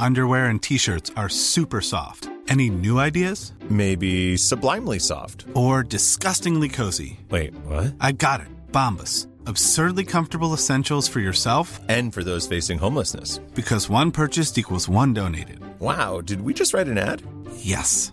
underwear, and t shirts are super soft. Any new ideas? Maybe sublimely soft. Or disgustingly cozy? Wait, what? I got it. Bombas. Absurdly comfortable essentials for yourself And for those facing homelessness. because one purchased equals one donated. Wow, did we just write an ad? Yes.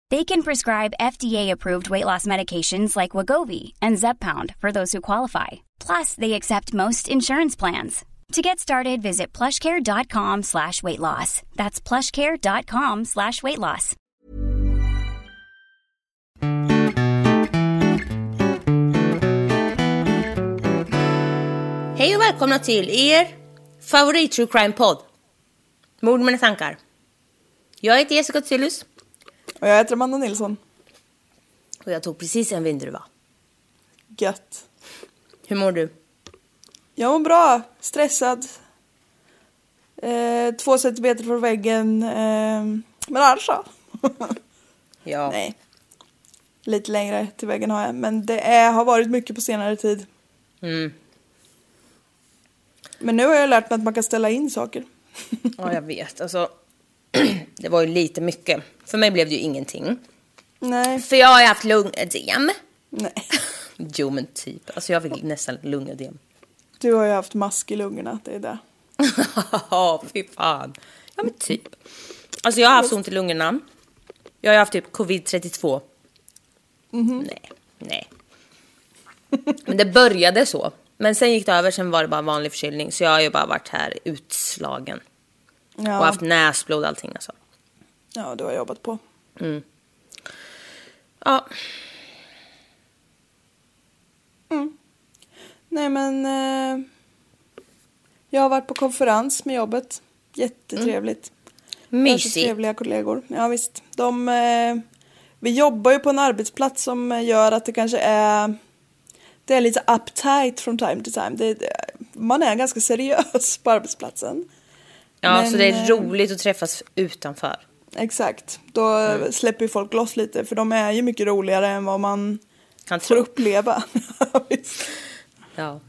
They can prescribe FDA-approved weight loss medications like Wagovi and Zepbound for those who qualify. Plus, they accept most insurance plans. To get started, visit plushcare.com slash weight loss. That's plushcare.com slash weight loss. Hej och välkomna till er favorit true crime podd. Mord med tankar. Jag heter Jessica Tillus Och jag heter Amanda Nilsson. och jag tog precis en vindruva. Gött. Hur mår du? Jag mår bra. Stressad. Eh, två centimeter från väggen. Eh, men annars så. Ja. Nej. Lite längre till väggen har jag. Men det är, har varit mycket på senare tid. Mm. Men nu har jag lärt mig att man kan ställa in saker. ja, jag vet. Alltså, det var ju lite mycket. För mig blev det ju ingenting. Nej. För jag har ju haft lungödem. Nej. Jo, men typ. Alltså jag fick nästan lungödem. Du har ju haft mask i lungorna. Det är det. Ja, fy fan. Ja, men typ. Alltså jag har haft ont i lungorna. Jag har haft typ covid-32. Nej, nej. Men det började så. Men sen gick det över, sen var det bara vanlig förkylning. Så jag har ju bara varit här utslagen. Och Ja. haft näsblod och allting alltså. ja, du har jobbat på. Ja, Nej men. Eh, jag har varit på konferens med jobbet. Jättetrevligt. Så mysigt. trevliga kollegor. Ja visst. De, eh, vi jobbar ju på en arbetsplats som eh, gör att det kanske är det är lite uptight från time to time. Det, det, man är ganska seriös på arbetsplatsen. Ja, Men, så det är eh, roligt att träffas utanför. Exakt. Då Mm. släpper folk loss lite för de är ju mycket roligare än vad man Kan får tro. uppleva. Ja.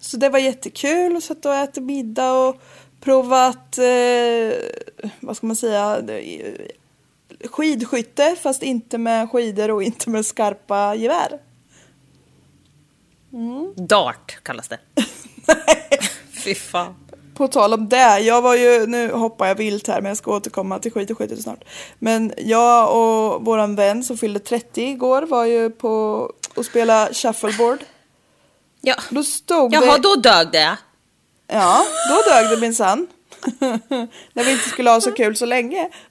Så det var jättekul att sitta och äta middag och provat, eh, vad ska man säga, det- skidskytte fast inte med skidor och inte med skarpa gevär. Dart kallas det. Fy fan. På tal om det, jag var ju, nu hoppar jag vilt här men jag ska återkomma till skidskytte snart. Men jag och våran vän som fyllde 30 igår var ju på och spela shuffleboard. Ja. Då stod Jaha, det... då dög det. Ja, då dög det minsann. När vi inte skulle ha så kul så länge.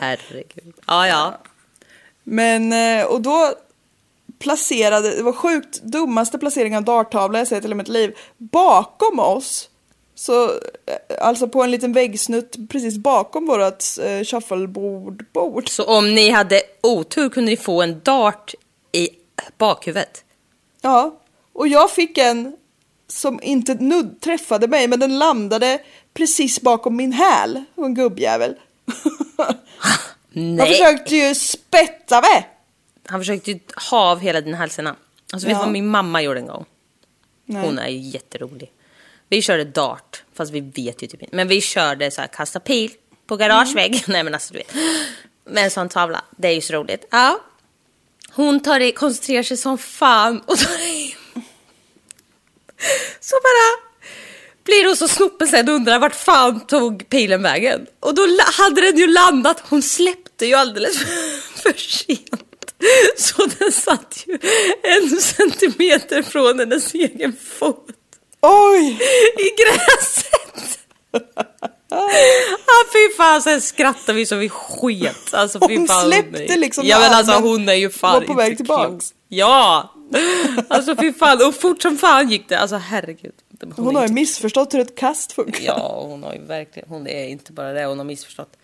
Herregud. Ja, ja. Men, eh, och då placerade, det var sjukt dummaste placeringen av darttavla jag sett i hela mitt liv. Bakom oss, så, eh, alltså på en liten väggsnutt precis bakom vårat eh, shuffleboard. Bord. Så om ni hade otur kunde ni få en dart i bakhuvudet. Ja, och jag fick en som inte nudd träffade mig men den landade precis bakom min häl. Och en gubbjävel. Han Nej. försökte ju spätta mig. Han försökte ju ha av hela din hälsena. Alltså vet du Ja. vad min mamma gjorde en gång? Nej. Hon är ju jätterolig. Vi körde dart, fast vi vet ju typ inte. Men vi körde så här kasta pil på garageväggen. Nej men alltså du vet. Med en sån tavla. Det är ju så roligt. Ja. Hon tar i, koncentrerar sig som fan och tar i. Så bara blir hon så snopen sen och undrar vart fan tog pilen vägen? Och då hade den ju landat, hon släppte ju alldeles för sent. Så den satt ju en centimeter från hennes egen fot Oj! i gräset. Ah, fy fan, sen skrattade vi så vi sket. Alltså, Hon fan, släppte nej. liksom Ja men alltså hon är ju fan var på väg tillbaks. Ja! Alltså fy fan, och fort som fan gick det. Alltså herregud. Hon, är har ju missförstått hur ett kast funkar. Ja, hon har ju verkligen, hon är inte bara det, hon har missförstått.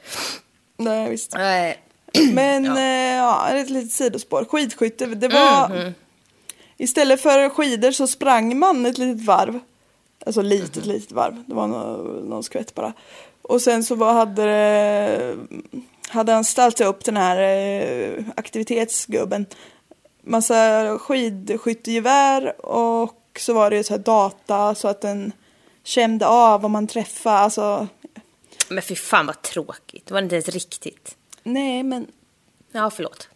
Nej, visst. Nej. Men ja. Eh, ja, ett litet sidospår. Skidskytte, det var... Mhm. Istället för skidor så sprang man ett litet varv. Alltså litet, Mhm. litet varv. Det var någon, någon skvätt bara. Och sen så var, hade det, hade han ställt upp den här eh, aktivitetsgubben. Massa skidskyttegevär och så var det ju så här data så att den kände av om man träffade. Alltså, Men fy fan vad tråkigt, det var inte ens riktigt. nej men Ja, förlåt.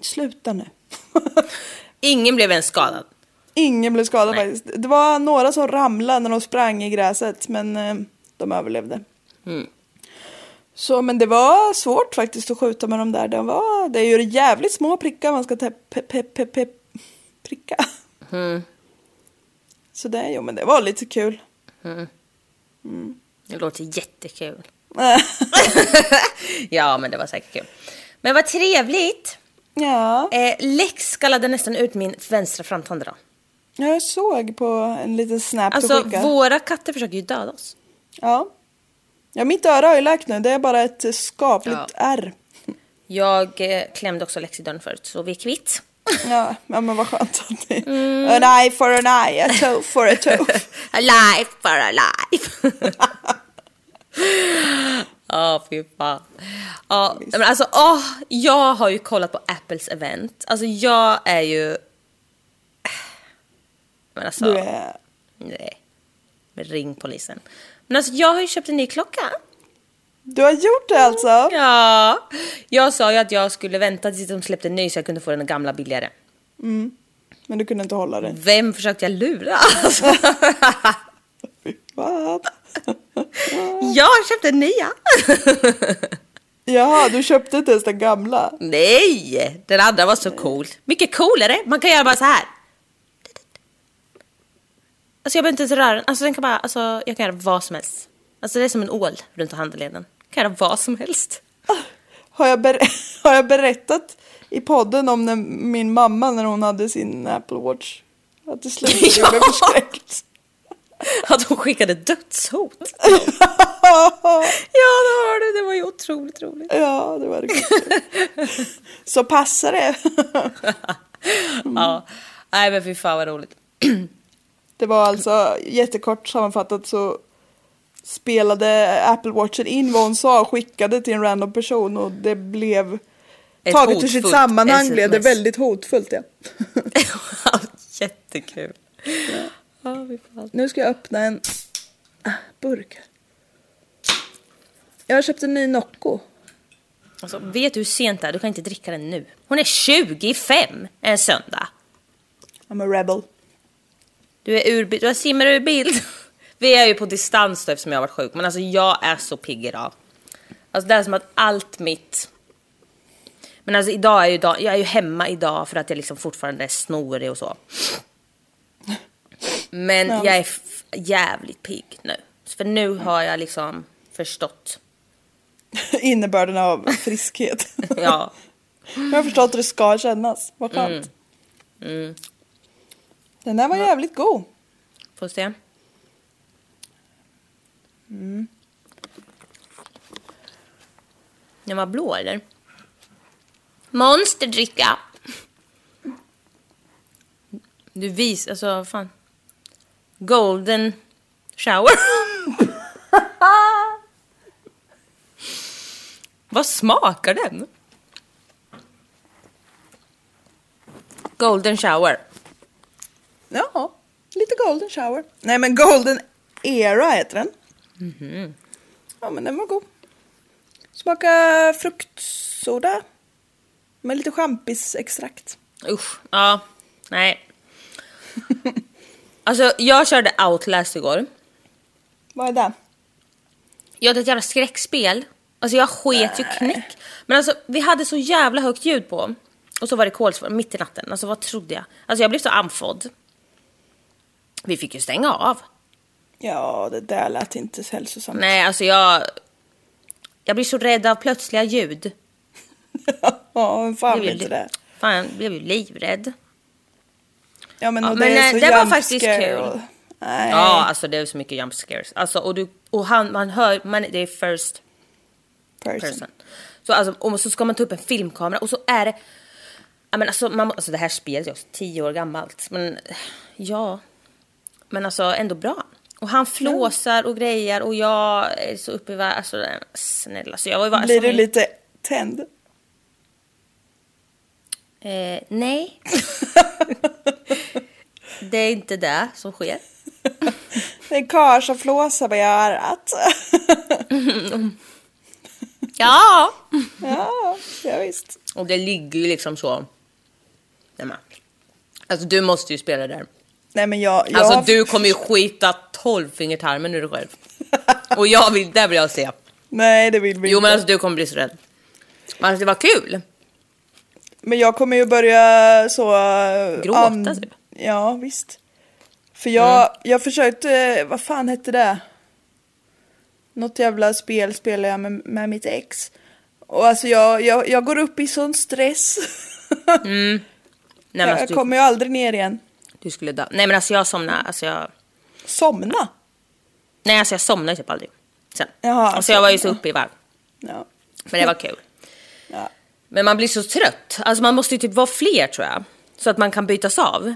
sluta nu. Ingen blev ens skadad. Ingen blev skadad Nej. faktiskt. Det var några som ramlade när de sprang i gräset men eh, de överlevde. Mm. Så men det var svårt faktiskt att skjuta med de där. Det, var, det är ju jävligt små prickar man ska ta pe, pe, pe, pe, pricka. Mm. Så det, jo men det var lite kul. Det låter jättekul. Ja, men det var säkert kul. Men vad trevligt. ja, Eh, Lex skallade nästan ut min vänstra framtand idag. Jag såg på en liten snap Alltså, våra katter försöker ju döda oss. Ja. ja, mitt öra har ju läkt nu. Det är bara ett skapligt Ja. ärr. Jag eh, klämde också Lex i dörren förut, så vi är kvitt. Ja, ja, men vad skönt att ni... Mm. An eye for an eye, a toe for a toe. a life for a life. Ja, fy fan. Ja, men alltså, åh, jag har ju kollat på Apples event. Alltså, jag är ju... Men alltså, är... nej. Men ring polisen. Men alltså, jag har ju köpt en ny klocka. Du har gjort det alltså? Ja, jag sa ju att jag skulle vänta tills de släppte en ny så jag kunde få den gamla billigare. Men du kunde inte hålla dig. Vem försökte jag lura? Fan. jag köpte en nya. Jaha, du köpte inte ens den gamla? Nej, den andra var så cool. Mycket coolare. Man kan göra bara så här. Alltså jag behöver inte ens röra den. Alltså den kan bara, alltså jag kan göra vad som helst. Alltså det är som en ål runt handleden. Jag kan göra vad som helst. Har jag, ber... har jag berättat i podden om när min mamma när hon hade sin Apple Watch? Att det slutade Ja. med förskräckt. Att hon skickade dödshot. Ja, det har du. Det var ju otroligt roligt. ja, det var det. Så passar det. Ja. Nej men fy fan vad roligt. Det var alltså jättekort sammanfattat så spelade Apple Watchen in vad hon sa och skickade till en random person och det blev Ett taget ur sitt sammanhang blev det SMS. väldigt hotfullt. Ja. Jättekul. Ja. Nu ska jag öppna en ah, burk. Jag har köpt en ny Nocco. Alltså, vet du hur sent det är? Du kan inte dricka den nu. Hon är 25 en söndag. I'm a rebel. Du, är ur, du simmar ur bild. Vi är ju på distans då eftersom jag har varit sjuk. Men alltså jag är så pigg idag. Alltså det är som att allt mitt... Men alltså idag är ju dag, jag är ju hemma idag för att jag liksom fortfarande är snorig och så. Men Ja. jag är jävligt pigg nu. För nu har jag liksom förstått. Innebörden av friskhet. Ja. jag har förstått hur det ska kännas. Vad skönt. Mm. Den där var jävligt god. Får se. Den var blå eller? Monsterdricka. Du vis, alltså fan. Golden shower. Vad smakar den? Golden shower. Ja, lite golden shower. Nej men golden era heter den. Mhm. Ja men den var god. Smaka fruktsoda. Med lite champisextrakt. Usch, ja, nej. Alltså jag körde Outlast igår. Vad är det? Ja, det är ett jävla skräckspel. Alltså jag sket ju knäck. Men alltså vi hade så jävla högt ljud på. Och så var det kolsvart mitt i natten. Alltså vad trodde jag? Alltså jag blev så andfådd. Vi fick ju stänga av. Ja, det där lät inte så hälsosamt. Nej, alltså jag... Jag blir så rädd av plötsliga ljud. ja, vem fan blir inte det? fan, jag blev ju livrädd. Ja, men, Ja, men, det är nej, det var faktiskt kul. Och... Nej. Ja, alltså det är så mycket jump scares. Alltså, och, du, och han, man hör, man, det är first person. person. Så, alltså, och så ska man ta upp en filmkamera och så är det... Ja, men alltså, man, alltså det här spelet är också tio år gammalt. Men ja, men alltså ändå bra. Och han flåsar och grejer och jag är så uppe i var- Alltså snälla, så jag var ju bara... Blir du som- lite tänd? Eh, nej. det är inte det som sker. Det är en karl som flåsar på örat. Ja! ja, ja, visst. Och det ligger ju liksom så... Nej, men. Alltså du måste ju spela där. Nej men jag... jag Alltså du kommer ju skita tolvfingertarmen ur dig själv. Och jag vill, där vill jag se. Nej det vill vi Jo inte. men alltså du kommer bli så rädd. Men alltså, det var kul. Men jag kommer ju börja så... eh, Gråta, typ. Ja, visst. För jag, Mm. jag försökte, vad fan hette det? Något jävla spel spelade jag med, med mitt ex. Och alltså jag, jag, jag går upp i sån stress. Nej, men jag alltså, kommer ju aldrig ner igen. Du skulle dö. Nej men alltså jag somnade, alltså jag... Somna? Nej alltså jag somnade ju typ aldrig. Sen. Jaha, alltså jag var ju så uppe i varv. Ja. Men det var kul. ja. Men man blir så trött. Alltså man måste ju typ vara fler tror jag. Så att man kan bytas av.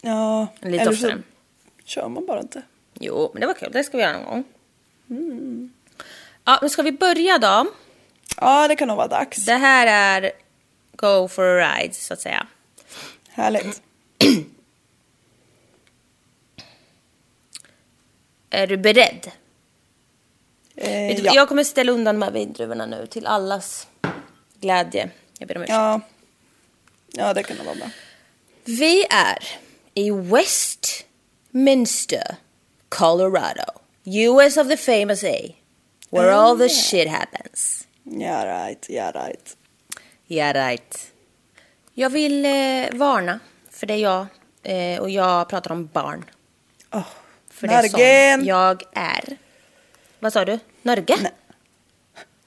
Ja, Lite eller oftare. så kör man bara inte. Jo, men det var kul. Det ska vi göra någon gång. Ja, men ska vi börja då? Ja, det kan nog vara dags. Det här är Go for a ride, så att säga. Härligt. Är du beredd? Eh, Vet du, ja. Jag kommer ställa undan de här vindruvorna nu till allas glädje. Jag ber om ursäkt. ja. Ja, det kan vara bra. Vi är i Westminster, Colorado. US of the famous A. Where all the shit happens. Ja, right, ja, right. Yeah right. Jag vill eh, varna, för det är jag. Eh, och jag pratar om barn. Oh. För det är sån jag är. Vad sa du? Norge?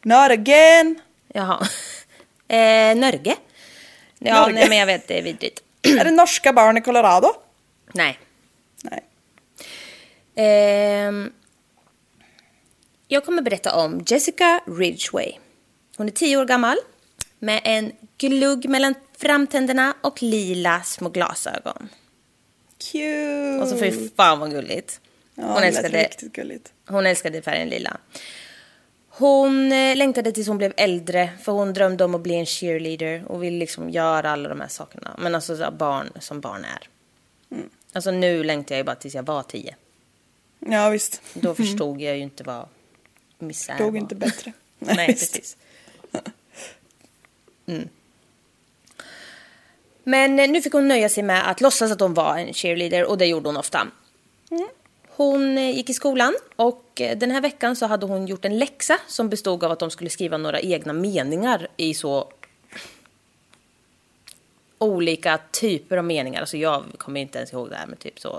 Not again. Jaha. Eh, Norge? Ja, Norge. nej men jag vet, det är vidrigt. Är det norska barn i Colorado? Nej. Nej. Ehm, jag kommer berätta om Jessica Ridgway. Hon är tio år gammal med en glugg mellan framtänderna och lila små glasögon. Cute. Och så fy fan vad gulligt. Ja, Hon älskade, hon älskade färgen lila. Hon eh, längtade tills hon blev äldre för hon drömde om att bli en cheerleader och ville liksom göra alla de här sakerna. Men alltså barn som barn är. Mm. Alltså nu längtar jag ju bara tills jag var tio. Ja, visst. Då förstod jag ju inte vad misär var. inte bättre. Nej, visst. precis. Mm. Men eh, nu fick hon nöja sig med att låtsas att hon var en cheerleader och det gjorde hon ofta. Hon eh, gick i skolan och eh, den här veckan så hade hon gjort en läxa som bestod av att de skulle skriva några egna meningar i så olika typer av meningar. Alltså jag kommer inte ens ihåg det här med typ så...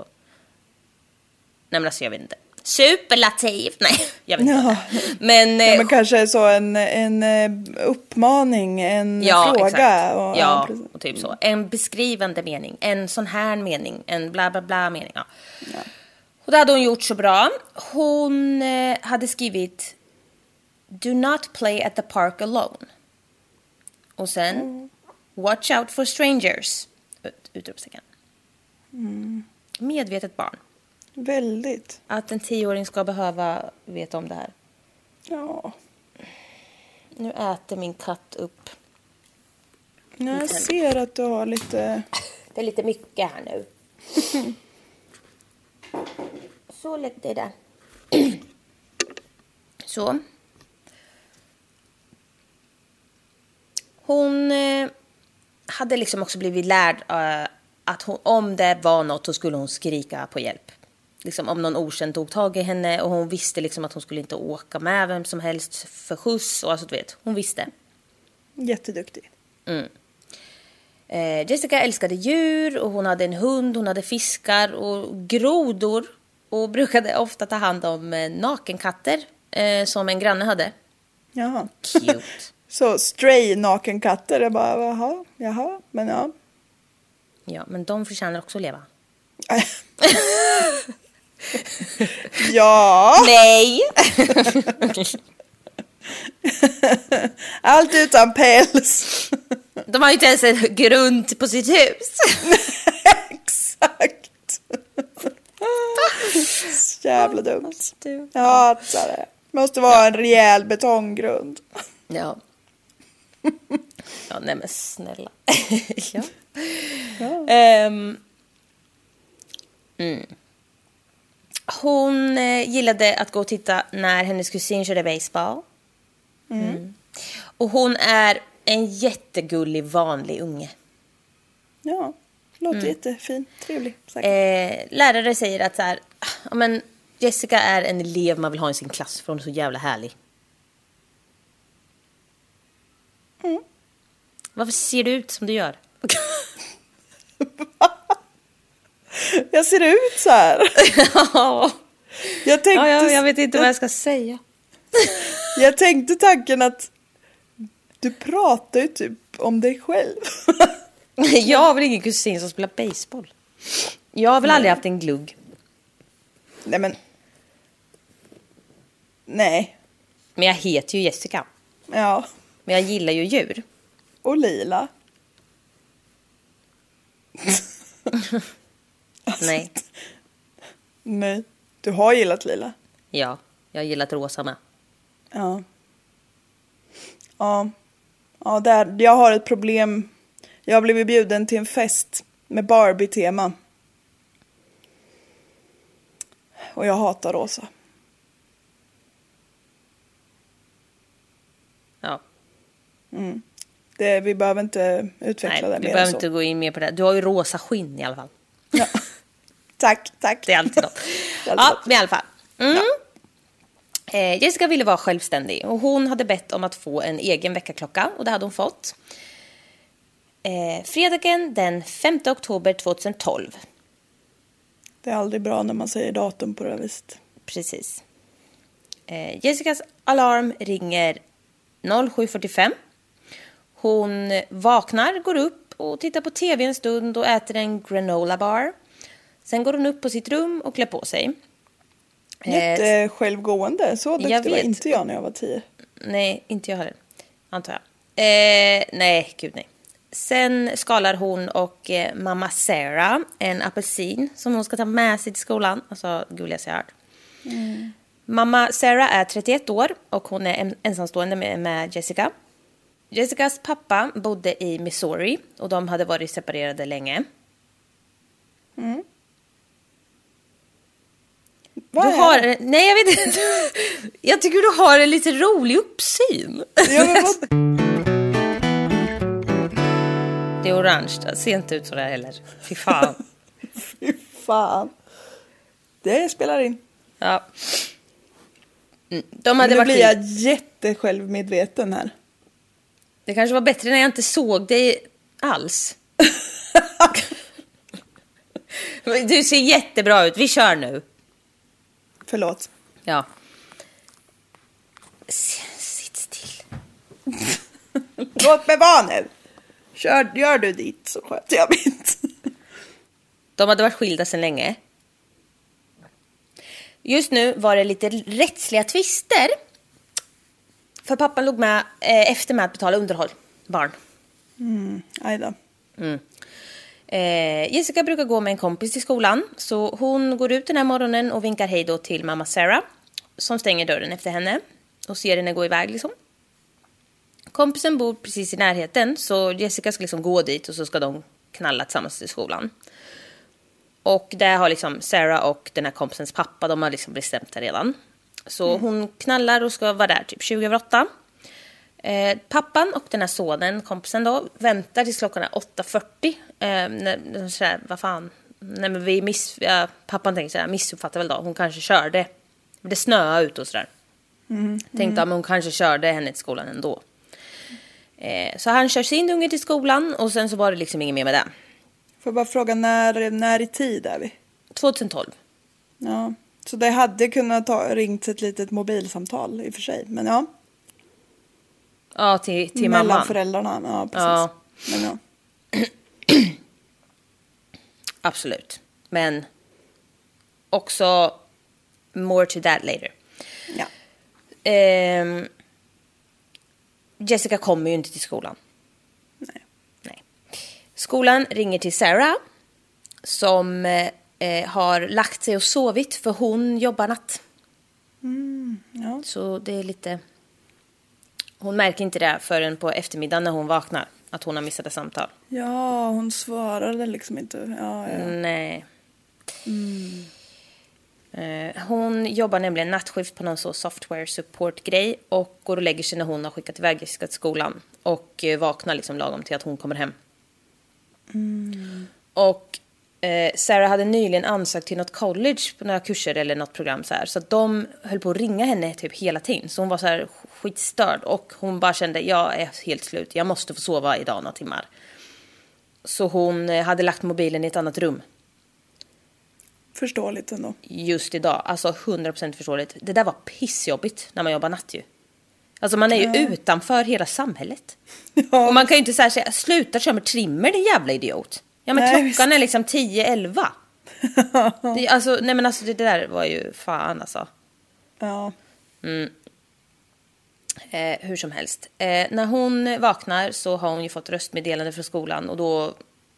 Nej men alltså jag vet inte. Superlativ! Nej, jag vet inte. Ja. Men, eh, Ja, men kanske så en, en eh, uppmaning, en fråga. Exakt. Och, ja, och typ så. En beskrivande mening, en sån här mening, en bla bla bla mening. Ja. Och det hade hon gjort så bra. Hon eh, hade skrivit Do not play at the park alone. Och sen Mm. Watch out for strangers. Ut- Utropstecken. Mm. Medvetet barn. Väldigt. Att en tioåring ska behöva veta om det här. Ja. Nu äter min katt upp. Jag ser att du har lite... Det är lite mycket här nu. Det där. Så. Hon eh, hade liksom också blivit lärd eh, att hon, om det var något så skulle hon skrika på hjälp. liksom, om någon okänd tog tag i henne och hon visste liksom att hon skulle inte åka med vem som helst för skjuts och alltså du vet, hon visste. Jätteduktig. Eh, Jessica älskade djur och hon hade en hund, hon hade fiskar och grodor och brukade ofta ta hand om eh, nakenkatter eh, som en granne hade. Jaha. Cute. Så stray nakenkatter, jag bara jaha, jaha, men ja. Ja, men de förtjänar också att leva. ja, Nej! allt utan päls. De har ju inte ens en grund på sitt hus. Exakt. Så Jävla dumt. Du. Jag hatar det. Måste vara en rejäl betonggrund. Ja. Ja, nej men snälla. ja. Ehm. mm. Hon eh, gillade att gå och titta när hennes kusin körde baseball. Mm. Och hon är en jättegullig vanlig unge. Ja, låter Mm. jättefin, trevlig. Säkert. Eh, lärare säger att så här, "Ah, ja, men Jessica är en elev man vill ha i sin klass för hon är så jävla härlig. Varför ser du ut som du gör? Jag ser ut så här. ja, Jag tänkte, ja, jag vet inte vad jag ska säga. jag tänkte tanken att du pratar ju typ om dig själv. Jag har väl ingen kusin som spelar baseball. Jag har väl aldrig haft en glugg. Nej men. Nej. Men jag heter ju Jessica. Ja. Men jag gillar ju djur. Och lila. Nej. Nej. Du har gillat lila. Ja, jag har gillat rosa med. Ja. Ja. Ja, där. Jag har ett problem. Jag blivit bjuden till en fest med Barbie-tema. Och jag hatar rosa. Ja. Det, vi behöver inte utveckla Nej, det vi mer behöver än så. inte gå in mer på det. Du har ju rosa skinn i alla fall. Ja. Tack, tack. Det är alltid något. Ja, men i alla fall. Mm. Eh, Jessica ville vara självständig och hon hade bett om att få en egen väckarklocka och det hade hon fått. Eh, fredagen den 5 oktober 2012. Det är aldrig bra när man säger datum på det här viset. Precis. Eh, Jessicas alarm ringer 07.45. Hon vaknar, går upp och tittar på tv en stund och äter en granola bar. Sen går hon upp på sitt rum och klär på sig. Eh, Jättesjälvgående. Så duktig jag var inte jag när jag var tio. Nej, inte jag heller. Antar jag. Eh, nej, gud nej. Sen skalar hon och eh, mamma Sarah en apelsin som hon ska ta med sig till skolan. Alltså, gulligaste jag hört. Mamma Sarah är 31 år och hon är en- ensamstående med, med Jessica. Jessicas pappa bodde i Missouri och de hade varit separerade länge. Vad Du har, nej jag vet inte. Jag tycker du har en lite rolig uppsyn. Ja, men vad... Det är orange, det ser inte ut sådär heller. Fy fan. Fy fan. Det spelar in. Ja. Mm, De hade Nu varit blir jag jättesjälvmedveten här. Det kanske var bättre när jag inte såg dig alls. du ser jättebra ut, vi kör nu. Förlåt. Ja. S- Sitt still. Låt mig vara nu. Kör, gör du ditt så sköter jag mitt. De hade varit skilda sedan länge. Just nu var det lite rättsliga tvister. För pappan låg med eh, efter med att betala underhåll. Barn. Aj då. Eh, Jessica brukar gå med en kompis till skolan. Så hon går ut den här morgonen och vinkar hej då till mamma Sarah. Som stänger dörren efter henne. Och ser henne gå iväg liksom. Kompisen bor precis i närheten. Så Jessica ska liksom gå dit och så ska de knalla tillsammans till skolan. Och där har liksom Sarah och den här kompisens pappa, de har liksom bestämt det redan. Så hon knallar och ska vara där typ 20 över 8. Eh, pappan och den här sonen, kompisen då, väntar tills klockan är 8.40. Eh, när, sådär, vad fan, nej men vi miss, ja, pappan tänkte såhär, missuppfattade väl då, hon kanske körde. Det snöade ut och sådär. Tänkte att hon kanske körde henne till skolan ändå. Eh, så han kör sin unge till skolan och sen så var det liksom inget mer med det. Får jag bara fråga när, när i tid är vi? 2012. Ja. Så det hade kunnat ta, ringt ett litet mobilsamtal i och för sig. Men ja. Ja, till, till mellan mamman. föräldrarna. Ja, precis. Ja. Men ja. Absolut. Men också more to that later. ja. Ehm, Jessica kommer ju inte till skolan. Nej. Nej. Skolan ringer till Sarah som eh, har lagt sig och sovit för hon jobbar natt. ja. Så det är lite... Hon märker inte det förrän på eftermiddagen när hon vaknar. Att hon har missat ett samtal. Ja, hon svarade liksom inte. Ja, ja. Nej. Eh, Hon jobbar nämligen nattskift på någon så software support-grej och går och lägger sig när hon har skickat iväg Jessica till skolan. Och eh, vaknar liksom lagom till att hon kommer hem. Och eh, Sarah hade nyligen ansökt till något college på några kurser eller något program så här. Så de höll på att ringa henne typ hela tiden. Så hon var så här skitstörd och hon bara kände jag är helt slut. Jag måste få sova idag några timmar. Så hon eh, hade lagt mobilen i ett annat rum Förståeligt ändå. just idag. Alltså 100% förståeligt. Det där var pissjobbigt när man jobbar natt ju. Alltså man är ju utanför hela samhället. Ja. Och man kan ju inte så säga sluta köra med trimmer din jävla idiot. Ja men Nej, klockan är liksom 10-11. Det- alltså nej men alltså det där var ju fan alltså. Ja. Eh, hur som helst. Eh, när hon vaknar så har hon ju fått röstmeddelande från skolan och då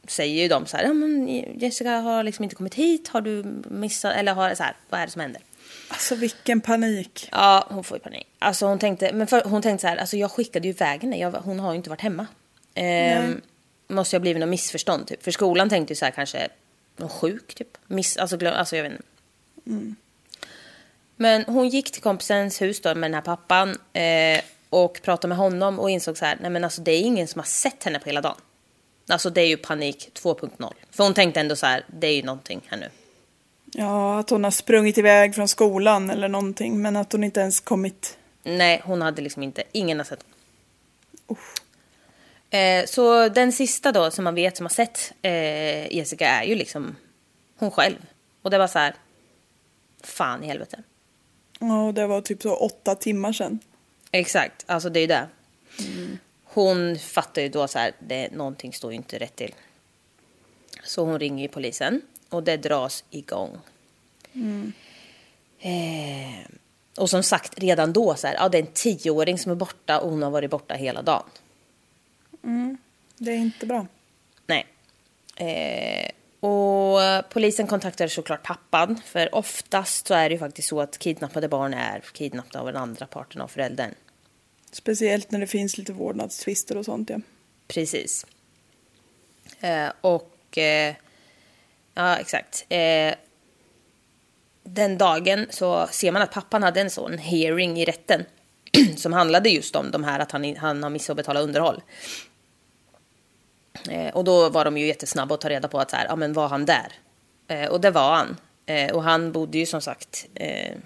säger ju de så här, ja men Jessica har liksom inte kommit hit, har du missat, eller har så här, vad är det som händer? Alltså vilken panik. Ja, hon får ju panik. Alltså hon tänkte, men för, hon tänkte så här, alltså jag skickade ju iväg henne, jag, hon har ju inte varit hemma. Ehm, måste ha blivit något missförstånd typ. För skolan tänkte ju så här kanske, någon sjuk typ. Miss, alltså, glöm, alltså jag vet inte. Men hon gick till kompisens hus då med den här pappan eh, och pratade med honom och insåg så här, nej men alltså det är ingen som har sett henne på hela dagen. Alltså det är ju panik 2.0. För hon tänkte ändå så här, det är ju någonting här nu. Ja, att hon har sprungit iväg från skolan eller någonting. Men att hon inte ens kommit. Nej, hon hade liksom inte, ingen har sett honom. Eh, så den sista då som man vet som har sett eh, Jessica är ju liksom hon själv. Och det var så här, fan i helvete. Ja, det var typ så åtta timmar sedan. Exakt, alltså det är ju det. Hon fattar ju då så här, det, någonting står ju inte rätt till. Så hon ringer ju polisen och det dras igång. Eh, och som sagt, redan då så här, ja det är en tioåring som är borta och hon har varit borta hela dagen. Det är inte bra. Nej. Eh, och polisen kontaktar såklart pappan, för oftast så är det ju faktiskt så att kidnappade barn är kidnappade av den andra parten av föräldern. Speciellt när det finns lite vårdnadstvister och sånt ja. Precis. Eh, och... Eh, ja, exakt. Eh, den dagen så ser man att pappan hade en sån hearing i rätten som handlade just om de här att han, han har missat att betala underhåll. Eh, och då var de ju jättesnabba att ta reda på att så här, ja men var han där? Eh, och det var han. Eh, och han bodde ju som sagt eh,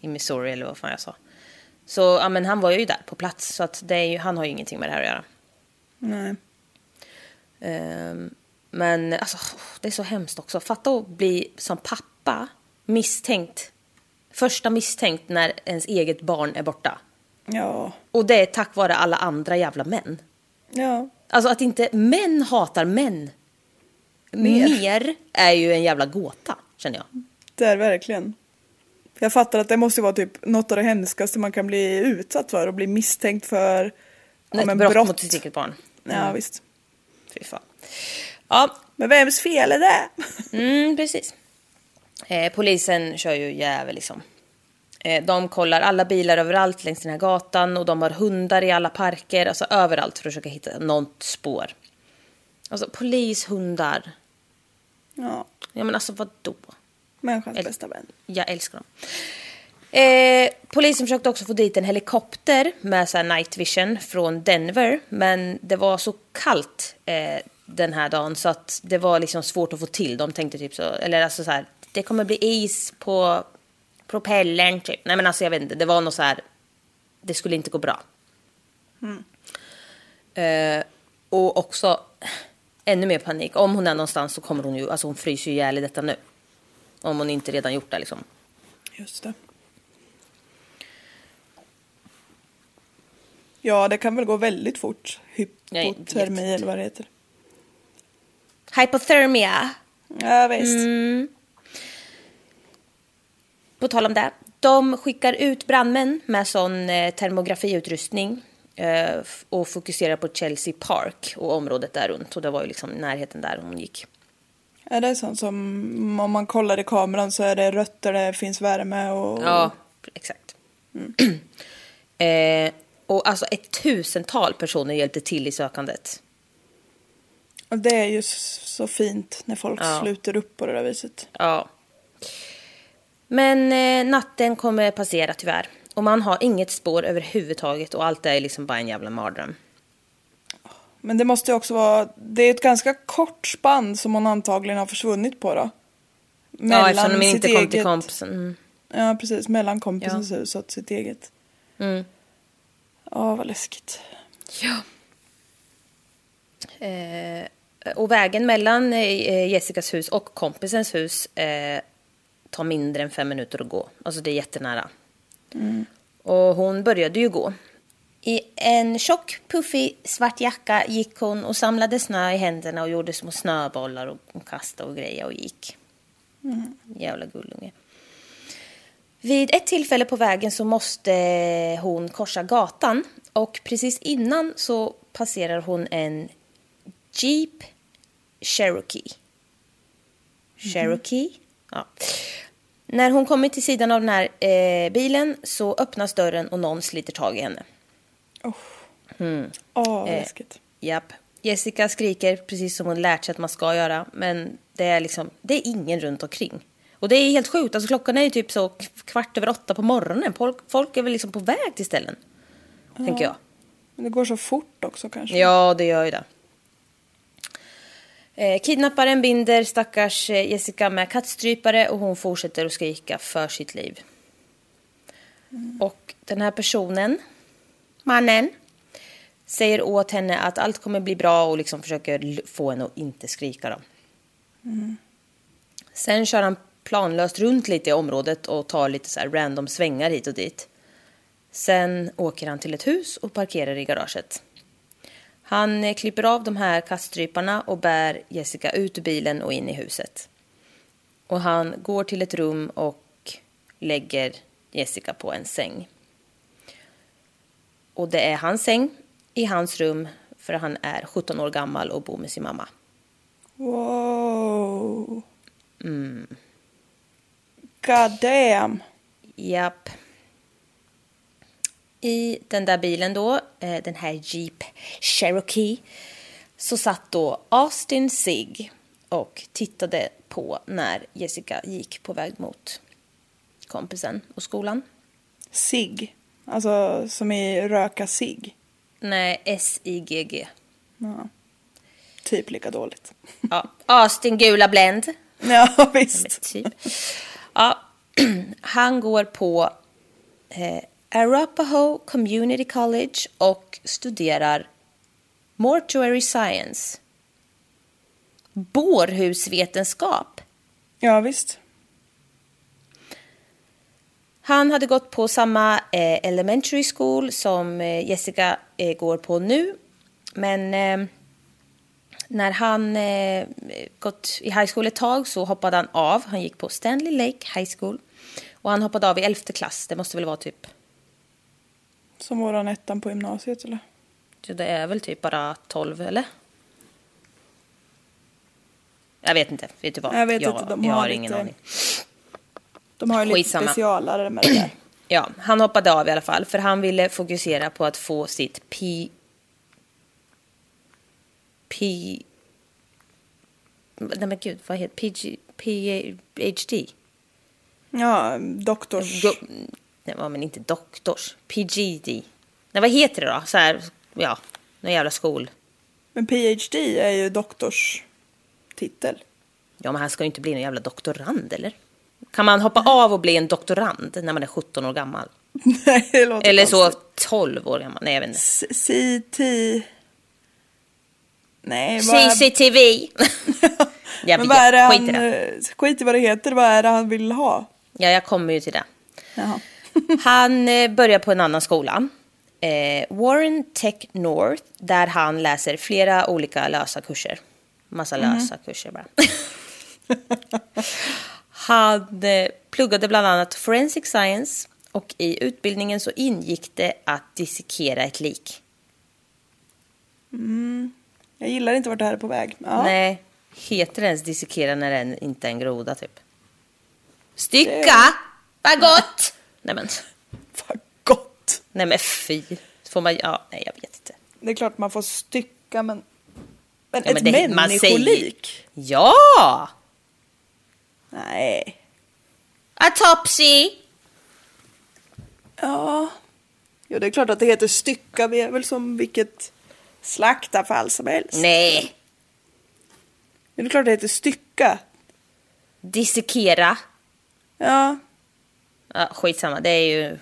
i Missouri eller vad fan jag sa. Så ja men han var ju där på plats så att ju, han har ju ingenting med det här att göra. Nej. Ehm, men alltså, det är så hemskt också. Fatta att bli som pappa misstänkt. Första misstänkt när ens eget barn är borta. Ja. Och det är tack vare alla andra jävla män. Ja. Alltså att inte män hatar män Mer. mer, är ju en jävla gåta, känner jag. Det är verkligen. Jag fattar att det måste vara typ något av det hemskaste man kan bli utsatt för och bli misstänkt för Ett brott, brott. mot sitt eget barn. Ja, visst. Fy fan. Ja, Men vems fel är det? Mm, precis. Eh, polisen kör ju jävel liksom. Eh, de kollar alla bilar överallt längs den här gatan och de har hundar i alla parker, alltså överallt för att försöka hitta något spår. Alltså polishundar. Ja, Ja men alltså vadå? människans Eller- bästa vän. Jag älskar dem. Eh, polisen försökte också få dit en helikopter med så här night vision från Denver. Men det var så kallt eh, den här dagen så att det var liksom svårt att få till. De tänkte typ så, eller alltså så här, det kommer bli is på propellern typ. Nej men alltså jag vet inte, det var något så här, det skulle inte gå bra. Eh, och också ännu mer panik. Om hon är någonstans så kommer hon ju, alltså hon fryser ju ihjäl i detta nu. Om hon inte redan gjort det liksom. Just det. Ja, det kan väl gå väldigt fort. Hypotermi eller vad det heter. Hypothermia. Ja, visst. Mm. På tal om det. De skickar ut brandmän med sån eh, termografiutrustning eh, och fokuserar på Chelsea Park och området där runt. Och det var ju liksom närheten där hon gick. Är det sånt som om man kollar i kameran så är det rött där det finns värme och... Ja, exakt. eh, och alltså ett tusental personer hjälpte till i sökandet. och det är ju så fint när folk Ja. sluter upp på det där viset. Ja. Men eh, natten kommer passera tyvärr. Och man har inget spår överhuvudtaget och allt är liksom bara en jävla mardröm. Men det måste ju också vara, det är ett ganska kort spann som hon antagligen har försvunnit på då. ja, eftersom de inte kom till eget- kompisen. Mm. Ja, precis. Mellan kompisens hus och sitt eget. Mm. Ja, vad läskigt. Eh, och vägen mellan eh, Jessicas hus och kompisens hus eh, tar mindre än fem minuter att gå. Alltså det är jättenära. Och hon började ju gå. I en tjock, puffig svart jacka gick hon och samlade snö i händerna och gjorde små snöbollar och, kastade och grejer och gick. Jävla gullunge. Vid ett tillfälle på vägen så måste hon korsa gatan och precis innan så passerar hon en Jeep Cherokee. Cherokee? Ja. När hon kommer till sidan av den här eh, bilen så öppnas dörren och någon sliter tag i henne. Åh, vad Eh, läskigt. Japp. Jessica skriker precis som hon lärt sig att man ska göra. Men det är liksom, det är ingen runt omkring. Och det är helt sjukt. Alltså klockan är ju typ så kvart över åtta på morgonen. Folk, folk är väl liksom på väg till ställen. Tänker jag. Men det går så fort också kanske. Ja, det gör ju det. Eh, kidnapparen binder stackars eh, Jessica med kattstrypare och hon fortsätter att skrika för sitt liv. Och den här personen, mannen, säger åt henne att allt kommer bli bra och liksom försöker få henne att inte skrika. Då. Sen kör han planlöst runt lite i området och tar lite så här random svängar hit och dit. Sen åker han till ett hus och parkerar i garaget. Han eh, klipper av de här kaststryparna och bär Jessica ut ur bilen och in i huset. Och han går till ett rum och lägger Jessica på en säng. Och det är hans säng i hans rum för han är 17 år gammal och bor med sin mamma. Wow. Mm. God damn. Japp. I den där bilen då, eh, den här Jeep Cherokee, så satt då Austin Sig och tittade på när Jessica gick på väg mot kompisen och skolan. Sig. Alltså som i röka sig. Nej, S-I-G-G. Ja. Typ lika dåligt. Ja, Austin Gula Blend. Ja, visst. Typ. Ja, han går på eh, Arapahoe Community College och studerar Mortuary Science. Bårhusvetenskap. Ja, visst. Han hade gått på samma eh, elementary school som eh, Jessica eh, går på nu. Men när han gått i high school ett tag så hoppade han av. Han gick på Stanley Lake High School. Och han hoppade av i elfte klass. Det måste väl vara typ... Som våran ettan på gymnasiet eller? Så det är väl typ bara 12 eller? Jag vet inte. Vet du vad? Jag vet inte, de jag har har ingen lite- aning. De har ju lite specialare med det där. Ja, han hoppade av i alla fall för han ville fokusera på att få sitt P... P... Nej men gud, vad heter PG... PhD? Ja, doktors... Nej, men inte doktors. PGD. Nej, vad heter det då? Så här, ja, någon jävla skol. Men PhD är ju doktorstitel. Ja, men han ska ju inte bli en jävla doktorand, eller? Kan man hoppa av och bli en doktorand när man är 17 år gammal? Nej, det låter Eller så konstigt. 12 år gammal? Nej, jag vet inte. CT... Nej, är... CCTV! jag Men vad är det skit i han... det. Skit i vad det heter, vad är det han vill ha? Ja, jag kommer ju till det. Jaha. Han eh, börjar på en annan skola. Eh, Warren Tech North, där han läser flera olika lösa kurser. Massa lösa kurser bara. han eh, pluggade bland annat forensic science och i utbildningen så ingick det att dissekera ett lik. Jag gillar inte vart det här är på väg. Ja. Nej, heter det ens dissekera när det inte är en groda typ? Stycka! Det- Vad gott! Nej men, Vad gott! nej men fy. Får man, ja, nej jag vet inte. Det är klart man får stycka men... Men Ja, ett men det- man människolik? Ja! Nej. Autopsy! Ja. Jo, det är klart att det heter stycka. Vi är väl som vilket slaktafall som helst. Nej. Det är klart det heter stycka. Dissekera. Ja, Ja, skitsamma, det är ju...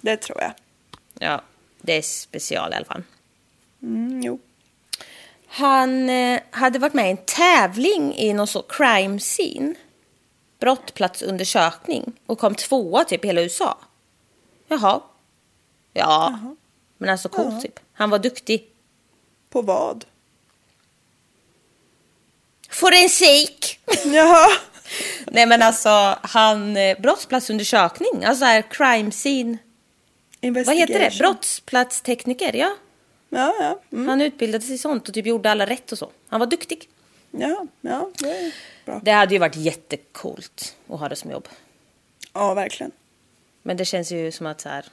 det tror jag. Ja, det är special i alla fall. Mm, jo. Han eh, hade varit med i en tävling i någon så crime scene. Brottplatsundersökning. Och kom tvåa typ i hela USA. Jaha. Ja. Men alltså coolt typ. Han var duktig. På vad? Forensik! Jaha. Nej men alltså han, eh, brottsplatsundersökning, alltså här crime scene. Vad heter det? Brottsplatstekniker, ja. Ja, ja. Mm. Han utbildade sig i sånt och typ gjorde alla rätt och så. Han var duktig. Ja, ja, det är bra. Det hade ju varit jättekult att ha det som jobb. Ja, verkligen. Men det känns ju som att så här,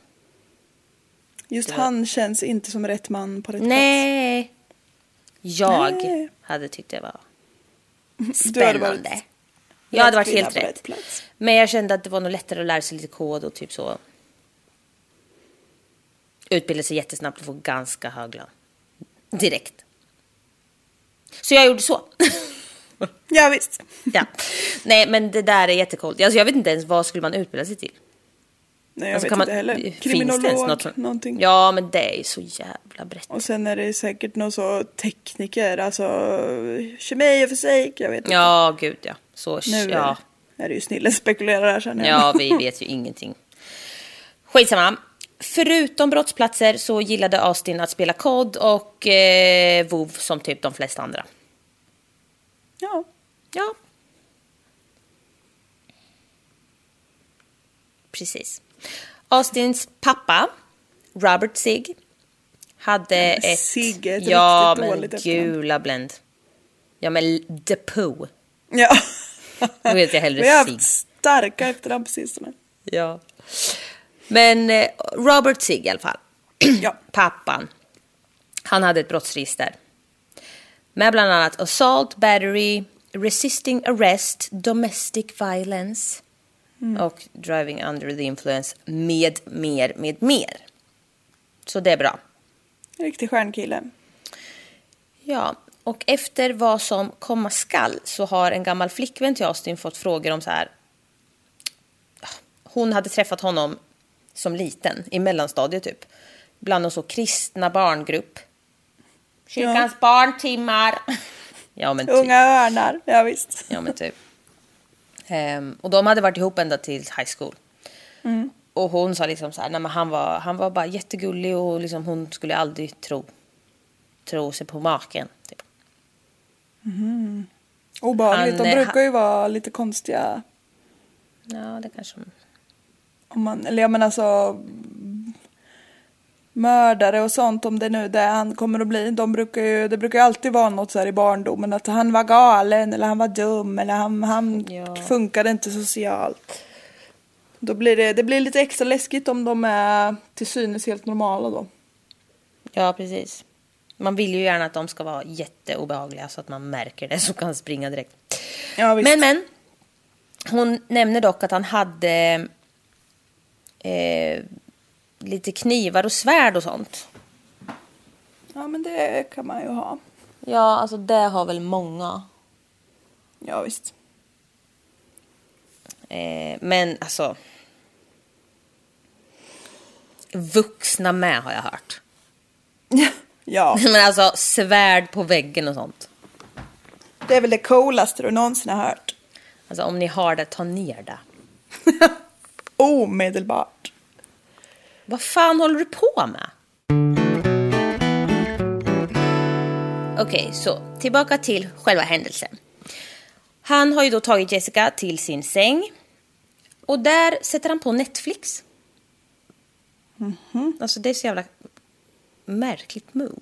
Just han känns inte som rätt man på rätt nej. Jag Nej. hade tyckt det var plats. Hade varit spännande. Jag hade varit helt rätt. plats. Men jag kände att det var nog lättare att lära sig lite kod och typ så. Utbilda sig jättesnabbt och få ganska hög lön. Direkt. Så jag gjorde så. Ja, visst. ja. Nej men det där är jättecoolt. Alltså, jag vet inte ens vad skulle man utbilda sig till. Nej, jag Alltså, vet kan inte man- heller. Kriminolog, något någonting. Ja men det är ju så jävla brett. Och sen är det säkert någon så tekniker, alltså kemi och fysik, jag vet inte. Ja gud ja. Så Nu ja. är det ju snille spekulerar här känner jag. Ja, vi vet ju ingenting. Skitsamma. Förutom brottsplatser så gillade Austin att spela kod och eh, WoW som typ de flesta andra. ja. Ja. Precis. Austins pappa, Robert Sig, hade ett... Sig är ett ja, riktigt men dåligt gula Blend. Ja, men Depot. Ja. Då vet jag hellre Vi har haft starka efternamn på sistone. Ja. Men eh, Robert Sig i alla fall. Ja. Pappan. Han hade ett brottsregister. Med bland annat assault, battery, resisting arrest, domestic violence och driving under the influence med mer, med mer. Så det är bra. Riktig stjärnkille. Ja, och efter vad som komma skall så har en gammal flickvän till Austin fått frågor om så här. Hon hade träffat honom som liten, i mellanstadiet typ. Bland någon så kristna barngrupp. Kyrkans barntimmar. Ja men typ. Unga örnar, ja visst. Ja men typ. Ehm, och de hade varit ihop ända till high school. Och hon sa liksom så här, nej men han var, han var bara jättegullig och liksom hon skulle aldrig tro, tro sig på maken. Typ. Obehagligt, Han, de brukar ju vara lite konstiga. Ja, det kanske... Om man, eller jag menar alltså mm, mördare och sånt om det nu det han kommer att bli. De brukar ju, det brukar ju alltid vara något så här i barndomen att han var galen eller han var dum eller han, han Ja. funkade inte socialt. Då blir det, det blir lite extra läskigt om de är till synes helt normala då. Ja, precis. Man vill ju gärna att de ska vara jätteobehagliga så att man märker det så kan springa direkt. Ja. Men, men. Hon nämner dock att han hade eh, lite knivar och svärd och sånt. Ja men det kan man ju ha. Ja, alltså det har väl många. Ja, visst. Eh, men alltså... Vuxna med har jag hört. Ja, Men alltså svärd på väggen och sånt. det är väl det coolaste du någonsin har hört. Alltså om ni har det, ta ner det. Omedelbart. Vad fan håller du på med? Okej, så tillbaka till själva händelsen. Han har ju då tagit Jessica till sin säng. Och där sätter han på Netflix. Alltså det är så jävla märkligt move.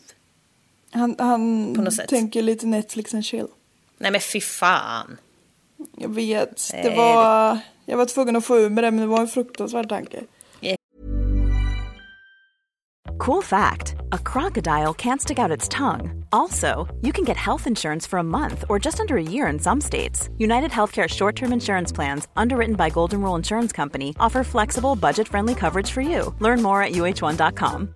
Han, han På något sätt. tänker lite Netflix and chill. Nej men fy fan. Jag vet. Det var... Jag var tvungen att få ur med det, men det var en fruktansvärd tanke. Cool fact a crocodile can't stick out its tongue. Also, you can get health insurance for a month or just under a year in some states. United Healthcare short term insurance plans, underwritten by Golden Rule Insurance Company, offer flexible, budget friendly coverage for you. Learn more at uh1.com.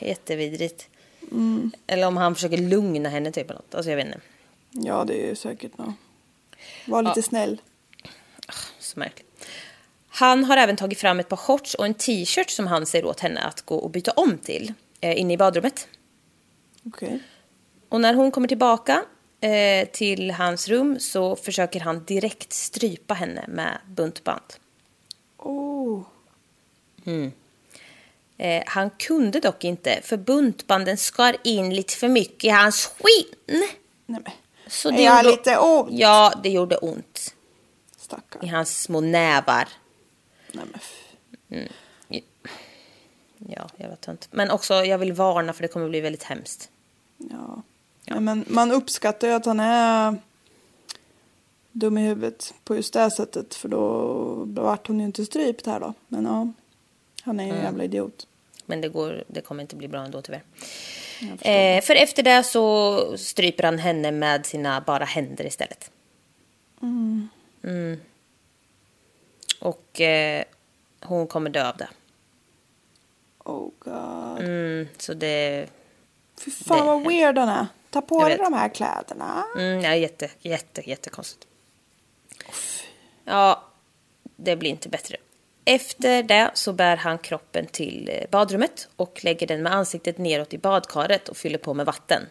Jättevidrigt. Eller om han försöker lugna henne typ eller något. Alltså jag vet inte. Ja, det är säkert något. Var lite snäll. Så märkligt. Han har även tagit fram ett par shorts och en t-shirt som han säger åt henne att gå och byta om till eh, inne i badrummet. Okej. Och när hon kommer tillbaka eh, till hans rum så försöker han direkt strypa henne med buntband. Oh. Eh, han kunde dock inte för buntbanden skar in lite för mycket i hans skinn. Nej men. Så jag gjorde- lite ont? Ja, det gjorde ont Stackarn. i hans små nävar. Nej men. f- Ja, jävla tönt. Men också, jag vill varna för det kommer bli väldigt hemskt. Ja. Nej, men man uppskattar ju att han är dum i huvudet på just det sättet. För då vart hon ju inte strypt här då. Men ja. Han är ju en jävla idiot. Men det, går, det kommer inte bli bra ändå tyvärr. Eh, för efter det så stryper han henne med sina bara händer istället. Mm. Och eh, hon kommer dö av det. Oh god. Mm, så det... Fy fan Det- vad weird han är. Ta på dig de här kläderna. Mm, ja, jätte, jätte, jättekonstigt. Ja, det blir inte bättre. Efter det så bär han kroppen till eh, badrummet och lägger den med ansiktet neråt i badkaret och fyller på med vatten.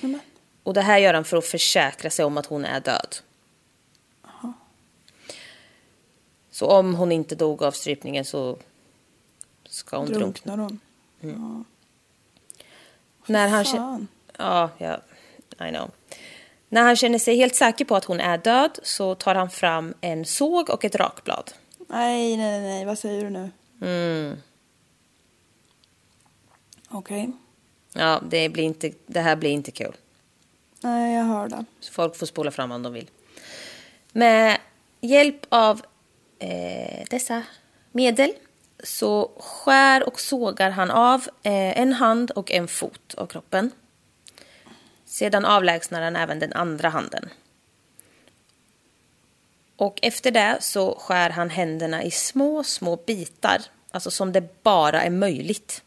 Nämen. Och det här gör han för att försäkra sig om att hon är död. Så om hon inte dog av strypningen så ska hon drunkna. Drunknar hon. När han känner... Fan. Ja, ja, I know. När han känner sig helt säker på att hon är död så tar han fram en såg och ett rakblad. Nej, nej, nej. Vad säger du nu? Mm. Okej. Ja, det, blir inte, det här blir inte kul. Nej, jag hör det. Så folk får spola fram om de vill. Med hjälp av eh, dessa medel så skär och sågar han av eh, en hand och en fot av kroppen. Sedan avlägsnar han även den andra handen. Och efter det så skär han händerna i små, små bitar. Alltså som det bara är möjligt.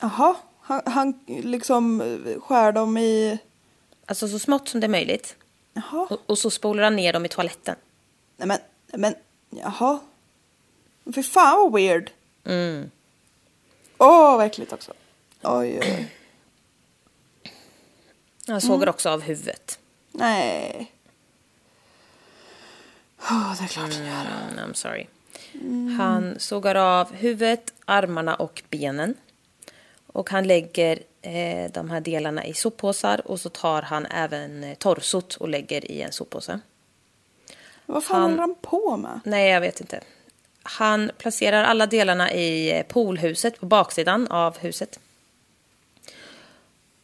Jaha. Han, han liksom eh, skär dem i... Alltså så smått som det är möjligt. Jaha. Och, och så spolar han ner dem i toaletten. Nej men, men, jaha. Fy fan vad weird. Mm. Åh, vad äckligt också. Oj, oj. Han sågar också av huvudet. Nej. Åh, det är klart han gör. Mm, I'm sorry. Han sågar av huvudet, armarna och benen. Och han lägger eh, de här delarna i soppåsar och så tar han även eh, torsot och lägger i en soppåse. Vad fan Han- håller han på med? Nej, jag vet inte. Han placerar alla delarna i eh, poolhuset på baksidan av huset.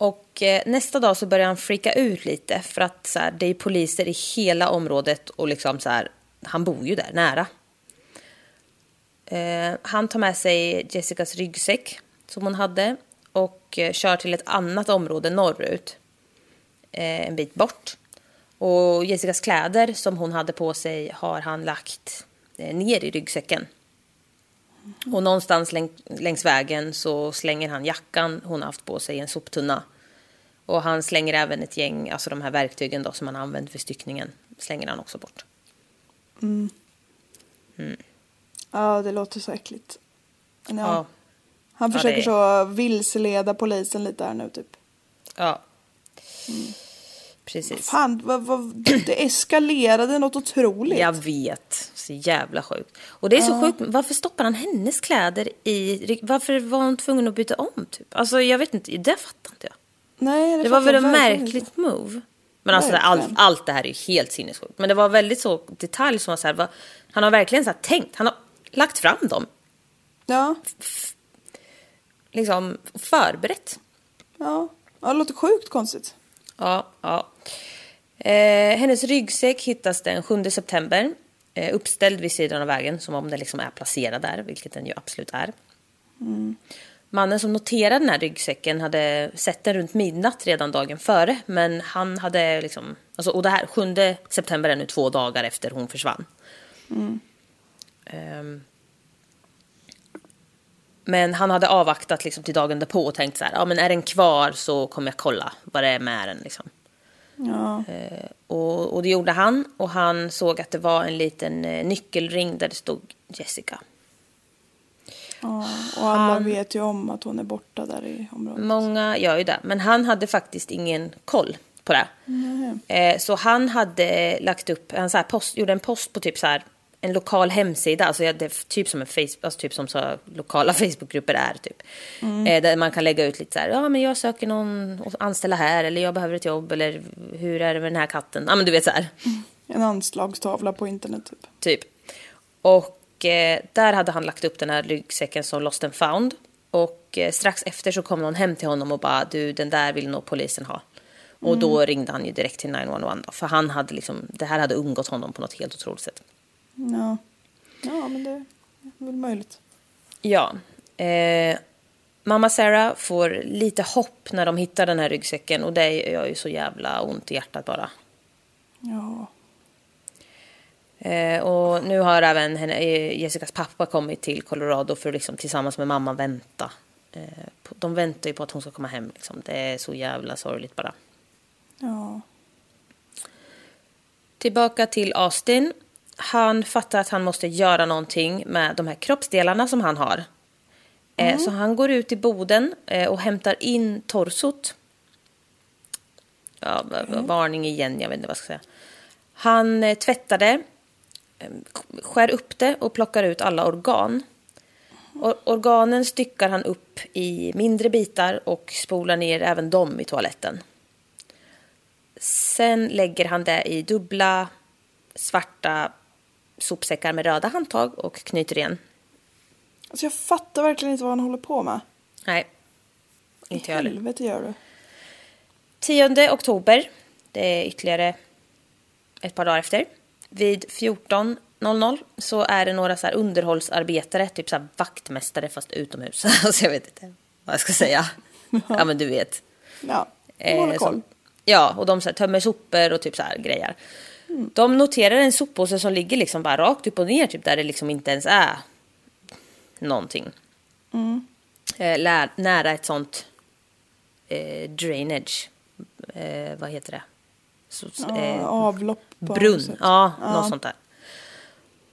Och eh, nästa dag så börjar han freaka ut lite för att så här, det är poliser i hela området och liksom så här, han bor ju där nära. Eh, han tar med sig Jessicas ryggsäck som hon hade och eh, kör till ett annat område norrut. Eh, en bit bort. Och Jessicas kläder som hon hade på sig har han lagt eh, ner i ryggsäcken. Och någonstans läng längs vägen så slänger han jackan hon har haft på sig i en soptunna. Och han slänger även ett gäng, alltså de här verktygen då som han använt för styckningen, slänger han också bort. Ja, det låter så äckligt. Ja. Ja. Han Ja, försöker det- så vilseleda polisen lite här nu typ. Ja. Precis. Fan, vad, vad, det eskalerade något otroligt. Jag vet. Så jävla sjukt. Och det är så sjukt. Varför stoppar han hennes kläder i... Varför var hon tvungen att byta om typ? Alltså jag vet inte. Det fattar inte jag. Nej, Det var fattar väl ett märkligt inte. move. Men alltså det, allt, allt det här är ju helt sinnessjukt. Men det var väldigt så detalj som var så här, vad- han har verkligen så tänkt, han har lagt fram dem, Ja, liksom förberett. ja. ja, det låter sjukt konstigt. Ja, ja. Eh, hennes ryggsäck hittas den 7 september. Eh, uppställd vid sidan av vägen, som om den liksom är placerad där, vilket den ju absolut är. Mannen som noterade den här ryggsäcken hade sett den runt midnatt redan dagen före. Men han hade liksom... Alltså, och det här, 7 september är nu två dagar efter hon försvann. Ehm, men han hade avvaktat liksom till dagen därpå och tänkt så här, ja men är den kvar så kommer jag kolla vad det är med den liksom. Ja, Och, och det gjorde han och han såg att det var en liten eh, nyckelring där det stod Jessica. ja. Och alla Han- vet ju om att hon är borta där i området. Många gör ju det, men han hade faktiskt ingen koll på det. Eh, så han hade lagt upp, han så post, gjorde en post på typ så här en lokal hemsida, alltså ja, det är typ som en Facebook, alltså typ som så lokala Facebookgrupper är typ. Eh, där man kan lägga ut lite så här, ja men jag söker någon att anställa här eller jag behöver ett jobb eller hur är det med den här katten? Ja men du vet så här. En anslagstavla på internet typ. Typ. Och eh, där hade han lagt upp den här ryggsäcken som Lost and found. Och eh, strax efter så kom någon hem till honom och bara du den där vill nog polisen ha. Och då ringde han ju direkt till 911 då. För han hade liksom, det här hade undgått honom på något helt otroligt sätt. Ja, ja men det är väl möjligt. Ja. Eh, mamma Sarah får lite hopp när de hittar den här ryggsäcken. Och det gör ju så jävla ont i hjärtat bara. Ja, Eh, och nu har även henne, eh, Jessicas pappa kommit till Colorado för att liksom, tillsammans med mamma vänta. Eh, de väntar ju på att hon ska komma hem. Liksom. Det är så jävla sorgligt bara. ja, Tillbaka till Austin. Han fattar att han måste göra någonting med de här kroppsdelarna som han har. Eh, så han går ut i boden eh, och hämtar in torsot. Ja, v- varning igen, jag vet inte vad jag ska säga. Han eh, tvättar det, skär upp det och plockar ut alla organ. Or- organen styckar han upp i mindre bitar och spolar ner även dem i toaletten. Sen lägger han det i dubbla svarta sopsäckar med röda handtag och knyter igen. Alltså jag fattar verkligen inte vad han håller på med. Nej, inte jag heller. Helvete gör du. 10 oktober, det är ytterligare ett par dagar efter. Vid 14.00 så är det några så här underhållsarbetare, typ så här vaktmästare fast utomhus. alltså jag vet inte vad jag ska säga. ja men du vet. Ja, Eh, håller koll. ja, och de så här, tömmer sopor och typ så här grejer. De noterar en soppåse som ligger liksom bara rakt upp och ner, typ där det liksom inte ens är någonting. Eh, lär, nära ett sånt eh, drainage, eh, vad heter det? Så, Ja, eh, avlopp. brunn, sätt. ja, något sånt där.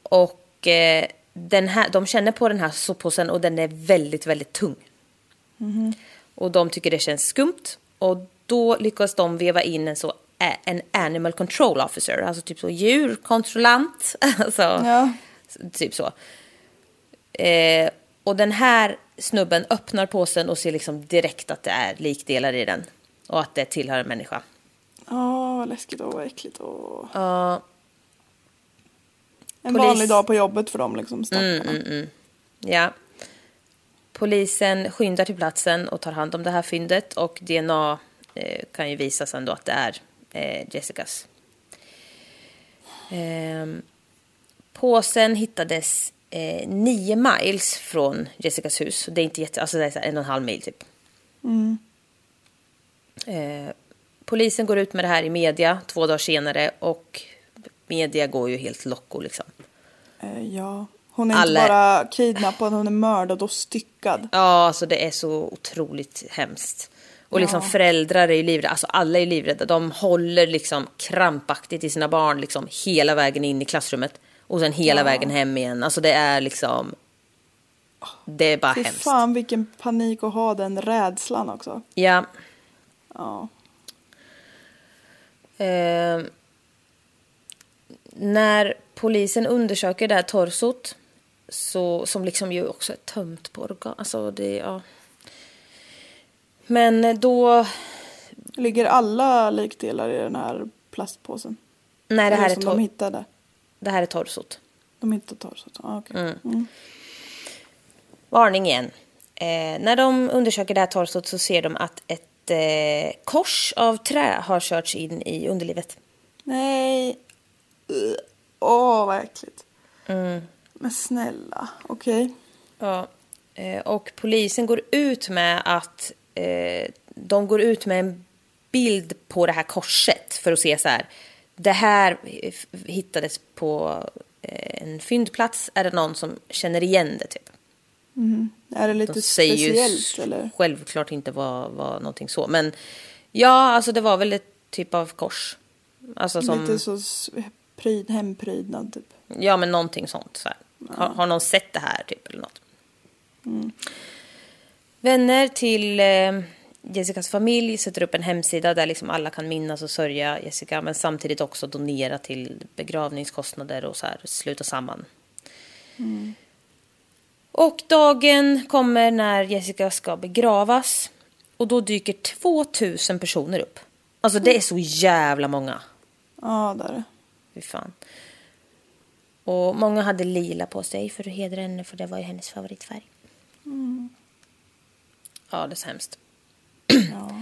Och eh, den här, de känner på den här soppåsen och den är väldigt, väldigt tung. Och de tycker det känns skumt. Och då lyckas de veva in en så en animal control officer, alltså typ så djurkontrollant. alltså, Ja. Typ så. Eh, och den här snubben öppnar påsen och ser liksom direkt att det är likdelar i den. Och att det tillhör en människa. Ja, vad läskigt och vad äckligt. Och... Ja, En Polis- vanlig dag på jobbet för dem liksom. Stackarna. Ja. polisen skyndar till platsen och tar hand om det här fyndet och DNA eh, kan ju visa sen då att det är eh, Jessicas. Ehm, påsen hittades eh, nio miles från Jessicas hus. Det är inte jätte, alltså det är en och en halv mil typ. Eh, polisen går ut med det här i media två dagar senare och media går ju helt locko liksom. Eh, ja. Hon är Alla- inte bara kidnappad, hon är mördad och styckad. Ja, alltså det är så otroligt hemskt. Och liksom Ja. föräldrar är ju livrädda, alltså alla är livrädda. De håller liksom krampaktigt i sina barn liksom hela vägen in i klassrummet. Och sen hela Ja. vägen hem igen. Alltså det är liksom... Det är bara Fy hemskt. fan vilken panik att ha den rädslan också. Ja. Ja. Eh, när polisen undersöker det här torsot, så, som liksom ju också är tömt på organ, alltså det, ja. Men då, Ligger alla likdelar i den här plastpåsen? nej det här, Eller är som tor- de hittade? det här är torsot. De hittade torsot? Ah, okej. Mm. Varning igen. Eh, när de undersöker det här torsot så ser de att ett eh, kors av trä har körts in i underlivet. Nej. Åh, vad äckligt. Mm. Men snälla, okej. Ja, eh, och polisen går ut med att eh, de går ut med en bild på det här korset för att se så här. Det här hittades på eh, en fyndplats. Är det någon som känner igen det typ? Är det lite De säger speciellt ju eller? självklart inte vad, vad någonting så. Men ja, alltså det var väl ett typ av kors. Alltså som, Lite så pryd, hemprydnad typ. Ja, men någonting sånt. Så här. Har, har någon sett det här typ eller något? Vänner till eh, Jessicas familj sätter upp en hemsida där liksom alla kan minnas och sörja Jessica men samtidigt också donera till begravningskostnader och så här sluta samman. Och dagen kommer när Jessica ska begravas och då dyker 2000 personer upp. Alltså det är så jävla många. Ja, där är det. Fy fan. Och många hade lila på sig för att hedra henne för det var ju hennes favoritfärg. Ja, det är så hemskt. Ja.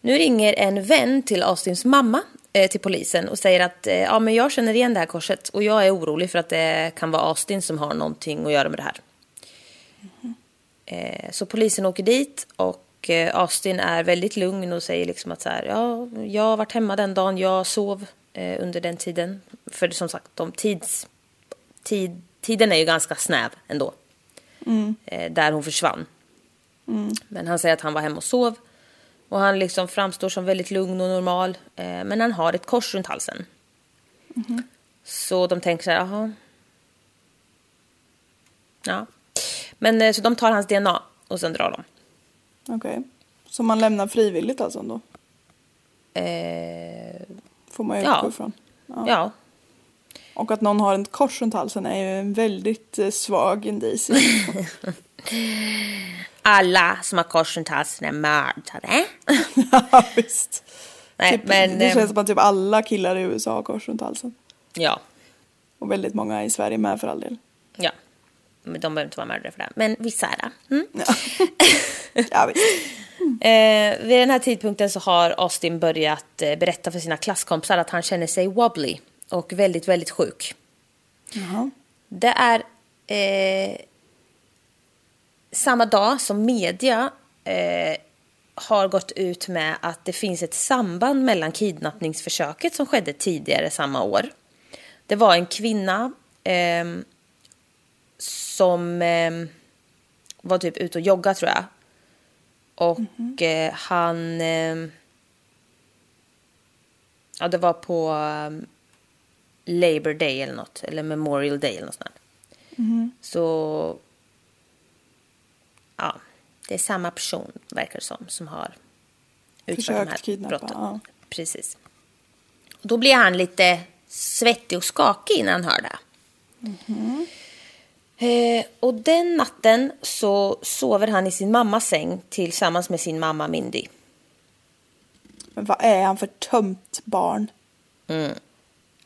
Nu ringer en vän till Austins mamma eh, till polisen och säger att eh, ja, men jag känner igen det här korset och jag är orolig för att det kan vara Austin som har någonting att göra med det här. Eh, så polisen åker dit och eh, Austin är väldigt lugn och säger liksom att så här, ja, jag har varit hemma den dagen, jag sov eh, under den tiden. För som sagt, de tids, tid, tiden är ju ganska snäv ändå. Eh, där hon försvann. Men han säger att han var hemma och sov. Och han liksom framstår som väldigt lugn och normal. Eh, men han har ett kors runt halsen. Så de tänker så här, jaha. Ja. Men eh, så de tar hans DNA och sen drar de. Okej. Så man lämnar frivilligt alltså ändå? Eh, Får man ju Ja. utgå ifrån. ja. Och att någon har ett kors runt halsen är ju en väldigt eh, svag indicium. Alla som har kors runt halsen är mördare. ja, visst. Nej, typ, men... det känns som att typ alla killar i USA har kors runt halsen. Ja. Och väldigt många i Sverige med för all del. Ja. Men de behöver inte vara mördare för det. Men vissa är det. Mm. Ja, ja visst. Eh, vid den här tidpunkten så har Austin börjat eh, berätta för sina klasskompisar att han känner sig wobbly och väldigt, väldigt sjuk. Jaha. Det är eh, samma dag som media eh, har gått ut med att det finns ett samband mellan kidnappningsförsöket som skedde tidigare samma år. Det var en kvinna ehm, som ehm, var typ ute och jogga tror jag. Och eh, han... ehm, ja, det var på ehm, Labor Day eller något. Eller Memorial Day eller något sånt. där. Så... Ja, det är samma person, verkar det som, som har utfört de här kidnappa, brotten. ja. Precis. Och då blir han lite svettig och skakig när han hör det. Eh, och den natten så sover han i sin mammas säng tillsammans med sin mamma Mindy. Men vad är han för tömt barn? Mm.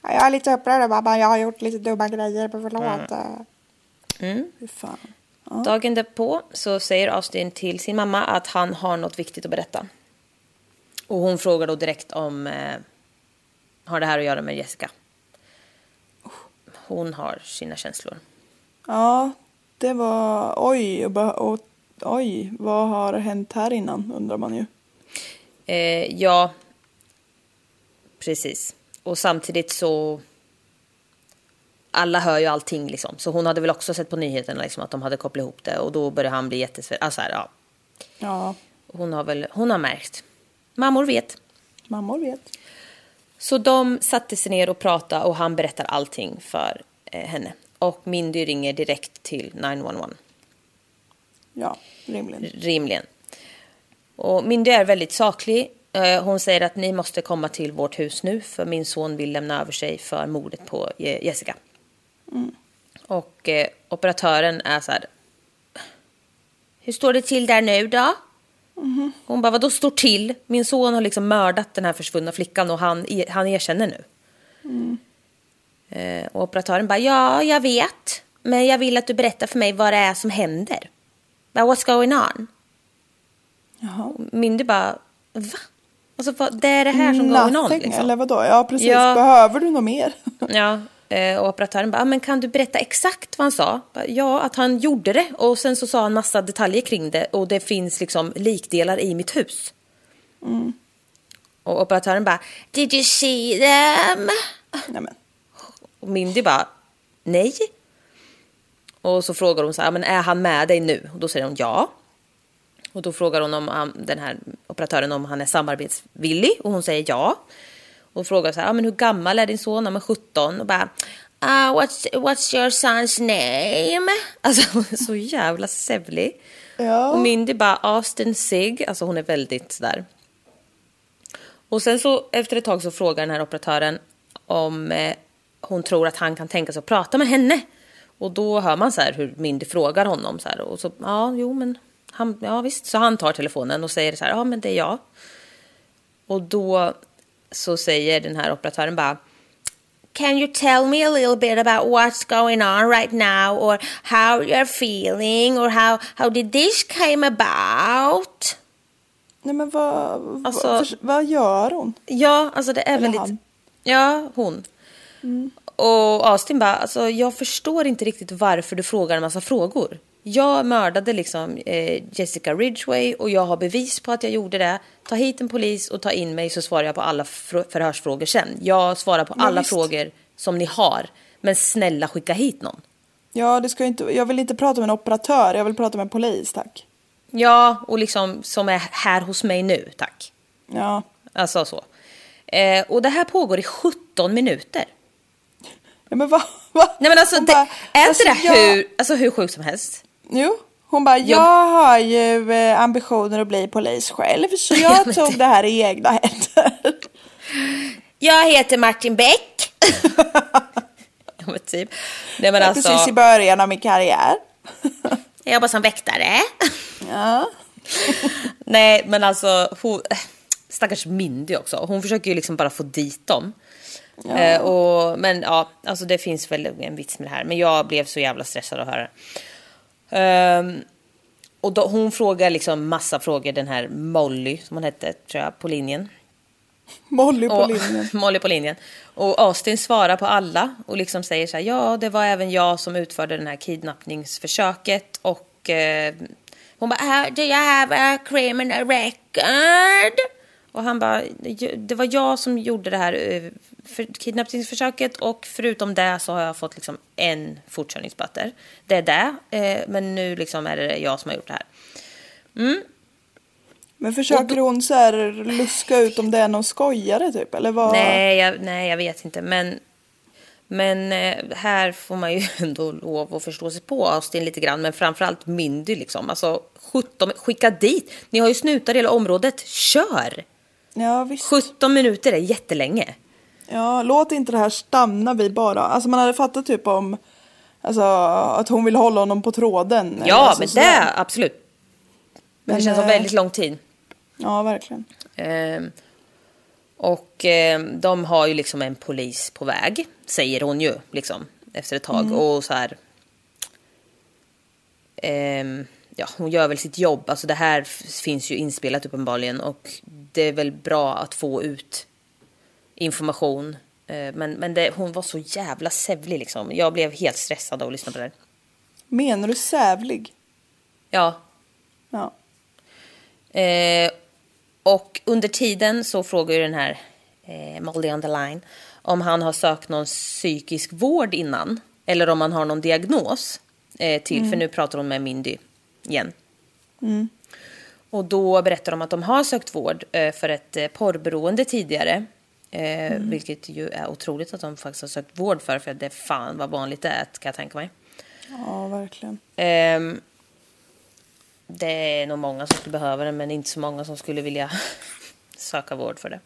Ja, Jag är lite upprörd mamma, jag har gjort lite dumma grejer, men förlåt. Mm. Fy fan. Dagen därpå så säger Austin till sin mamma att han har något viktigt att berätta. Och hon frågar då direkt om eh, har det här att göra med Jessica. Hon har sina känslor. Ja, det var oj, och, och oj, vad har hänt här innan undrar man ju. Eh, ja, precis. Och samtidigt så... Alla hör ju allting liksom. Så hon hade väl också sett på nyheterna liksom, att de hade kopplat ihop det. Och då började han bli jättesvår. Alltså här, ja. Ja, Hon har väl, hon har märkt. Mammor vet. mammor vet. Så de satte sig ner och pratade och han berättar allting för eh, henne. Och Mindy ringer direkt till 911. Ja, rimligen. rimligen. Och Mindy är väldigt saklig. Eh, Hon säger att ni måste komma till vårt hus nu för min son vill lämna över sig för mordet på Je- Jessica. Och eh, operatören är så här. Hur står det till där nu då? Hon bara, vad då står till? Min son har liksom mördat den här försvunna flickan och han, han erkänner nu. Eh, och operatören bara, ja, jag vet. Men jag vill att du berättar för mig vad det är som händer. Bara, What's going on? Jaha. Mindy bara, va? Alltså, vad, det är det här som going on. Nothing, Liksom. eller vadå? Ja, precis. Ja. Behöver du något mer? Ja, och operatören bara, "Ah, men kan du berätta exakt vad han sa? Ja, att han gjorde det och sen så sa han massa detaljer kring det och det finns liksom likdelar i mitt hus. Och operatören bara, did you see them? Nej, men. Och Mindy bara, nej. Och så frågar hon så här, men är han med dig nu? Och då säger hon ja. Och då frågar hon om den här operatören om han är samarbetsvillig och hon säger ja. Och frågar så här, ja, men hur gammal är din son? Ja, men 17. Och bara, ah, what's, what's your son's name? Alltså hon är så jävla sävlig. Ja. Och Mindy bara, Austin Sig, alltså hon är väldigt sådär. Och sen så efter ett tag så frågar den här operatören om eh, hon tror att han kan tänka sig att prata med henne. Och då hör man så här hur Mindy frågar honom så här och så ja, jo men han, ja visst. Så han tar telefonen och säger så här, ja men det är jag. Och då så säger den här operatören bara Can you tell me a little bit about what's going on right now or how you're feeling or how, how did this came about? Nej, men vad, Alltså- vad, vad gör hon? Ja, alltså det är Eller väldigt... han. Ja, hon. Och Austin bara, alltså jag förstår inte riktigt varför du frågar en massa frågor. Jag mördade liksom eh, Jessica Ridgway och jag har bevis på att jag gjorde det. Ta hit en polis och ta in mig så svarar jag på alla fr- förhörsfrågor sen. Jag svarar på Ja, alla visst. frågor som ni har. Men snälla skicka hit någon. Ja, det ska ju inte, jag vill inte prata med en operatör, jag vill prata med en polis, tack. Ja, och liksom som är här hos mig nu, tack. Ja, Alltså så. Eh, och det här pågår i 17 minuter. ja men vad? Va? Nej men alltså, Hon det, bara, är alltså, inte det jag- hur, alltså, hur sjukt som helst? Jo, hon bara, jag har ju eh, ambitioner att bli polis själv, så Ja, jag tog det- här i egna händer. Jag heter Martin Beck. ja men typ. Nej men alltså, Precis i början av min karriär. jag jobbar som väktare. Ja. Nej men alltså, hon, stackars Mindy också. Hon försöker ju liksom bara få dit dem. Eh, och, men ja, alltså det finns väl en vits med det här. Men jag blev så jävla stressad att höra det. Ehm, och då, hon frågar liksom massa frågor, den här Molly som hon hette, tror jag, på linjen. Molly på Och- linjen. Molly på linjen. Och Austin svarar på alla och liksom säger så här, ja det var även jag som utförde den här kidnappningsförsöket och eh, hon bara, "Ah, do you have a criminal record? Och han bara, det var jag som gjorde det här eh, för kidnappningsförsöket och förutom det så har jag fått liksom en fortkörningsböter. Det är det, eh, men nu liksom är det jag som har gjort det här. Men försöker hon så här luska ut om det är någon skojare typ? Eller vad? Nej, jag, nej, jag vet inte. Men, men eh, här får man ju ändå lov att förstå sig på Austin lite grann. Men framförallt Mindy liksom. Alltså 17, skicka dit. Ni har ju snutar i hela området. Kör! Ja, visst. 17 minuter är jättelänge. Ja, låt inte det här stanna vid bara. Alltså man hade fattat typ om alltså, att hon vill hålla honom på tråden. Ja, alltså, men sådär. det absolut. Men, Men, det känns som eh, väldigt lång tid. Ja, verkligen. Ehm, och ehm, de har ju liksom en polis på väg, säger hon ju liksom efter ett tag. Och så här. ehm, ja, hon gör väl sitt jobb. Alltså det här finns ju inspelat uppenbarligen och det är väl bra att få ut information. Eh, men men det, hon var så jävla sävlig liksom. Jag blev helt stressad av att lyssna på det. Menar du sävlig? Ja, Ja. Eh, och under tiden så frågar ju den här eh, Molly on the line om han har sökt någon psykisk vård innan. Eller om han har någon diagnos eh, till, för nu pratar hon med Mindy igen. Och då berättar de att de har sökt vård eh, för ett eh, porrberoende tidigare. Eh, Vilket ju är otroligt att de faktiskt har sökt vård för, för det är fan vad vanligt det är, kan jag tänka mig. Ja, verkligen. Ehm, det är nog många som skulle behöva det, men inte så många som skulle vilja söka vård för det.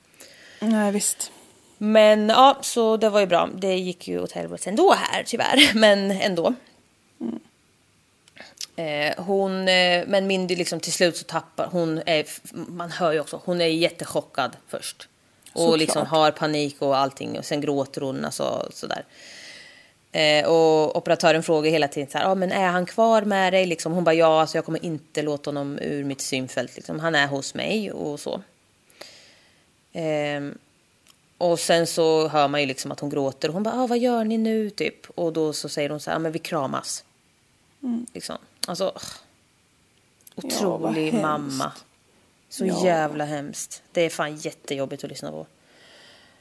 Nej, visst. Men ja, så det var ju bra. Det gick ju åt helvete ändå här tyvärr, men ändå. Eh, hon, eh, men Mindy liksom till slut så tappar hon, är, man hör ju också, hon är jättechockad först. Och Såklart. liksom har panik och allting och sen gråter hon alltså sådär. Eh, och operatören frågar hela tiden så här, ah, men är han kvar med dig? Liksom, hon bara ja, alltså jag kommer inte låta honom ur mitt synfält. Liksom. Han är hos mig och så. Ehm, och sen så hör man ju liksom att hon gråter. Hon bara, ah, vad gör ni nu? Typ. Och då så säger hon så här, ah, men vi kramas. Liksom. Alltså, Mm. Ja, vad otrolig hemskt. mamma. Så Ja. jävla hemskt. Det är fan jättejobbigt att lyssna på.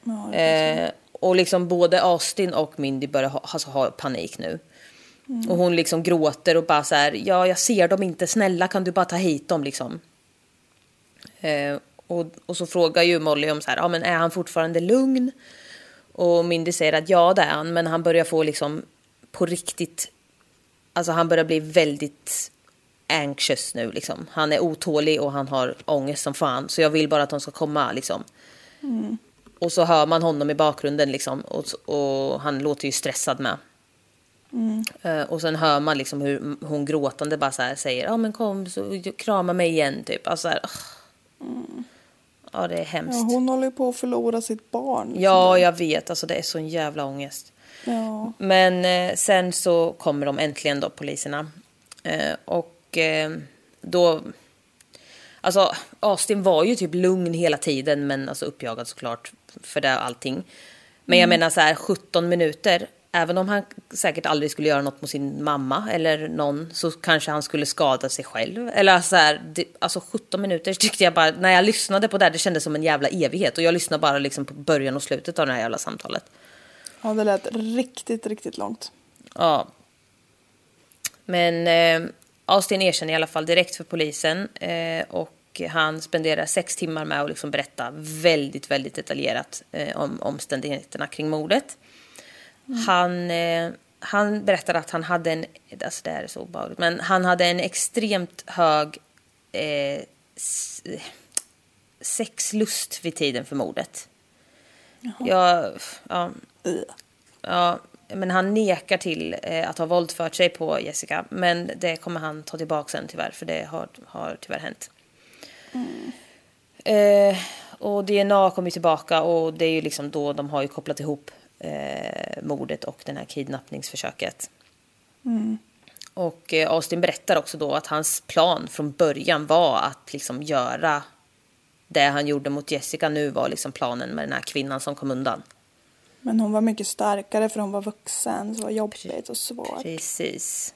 Ja, Eh, och liksom både Austin och Mindy börjar ha, alltså, ha panik nu. Och hon liksom gråter och bara så här, ja jag ser dem inte, snälla kan du bara ta hit dem liksom. Eh, och, och så frågar ju Molly om så här, ja men är han fortfarande lugn? Och Mindy säger att ja det är han, men han börjar få liksom på riktigt, alltså han börjar bli väldigt anxious nu liksom. Han är otålig och han har ångest som fan, så jag vill bara att de ska komma liksom. Och så hör man honom i bakgrunden liksom och, och han låter ju stressad med. Eh, och sen hör man liksom hur hon gråtande bara så här säger ja men kom så krama mig igen typ. Alltså så här, ugh. Ja det är hemskt. Ja, hon håller på att förlora sitt barn. liksom. Ja jag vet alltså det är sån jävla ångest. Ja. Men eh, sen så kommer de äntligen då poliserna. Eh, och eh, då... Alltså Austin var ju typ lugn hela tiden men alltså uppjagad såklart för det allting. Men jag menar så här 17 minuter. Även om han säkert aldrig skulle göra något mot sin mamma eller någon så kanske han skulle skada sig själv. Eller så här, det, alltså 17 minuter tyckte jag bara, när jag lyssnade på det här, det kändes som en jävla evighet. Och jag lyssnade bara liksom på början och slutet av det här jävla samtalet. Ja, det lät riktigt, riktigt långt. Ja. Men eh, Austin erkänner i alla fall direkt för polisen eh, och han spenderar sex timmar med att liksom berätta väldigt, väldigt detaljerat eh, om omständigheterna kring mordet. Han, eh, han berättar att han hade en, alltså det här är så obehagligt, men han hade en extremt hög eh, s- sexlust vid tiden för mordet. Jag, ja, Ja, men han nekar till eh, att ha våldfört sig på Jessica. Men det kommer han ta tillbaka sen tyvärr, för det har, har tyvärr hänt. Eh, och DNA kommer tillbaka och det är ju liksom då de har ju kopplat ihop eh, mordet och den här kidnappningsförsöket. Och eh, Austin berättar också då att hans plan från början var att liksom göra det han gjorde mot Jessica nu var liksom planen med den här kvinnan som kom undan. Men hon var mycket starkare för hon var vuxen. Så det var jobbigt och svårt. Precis.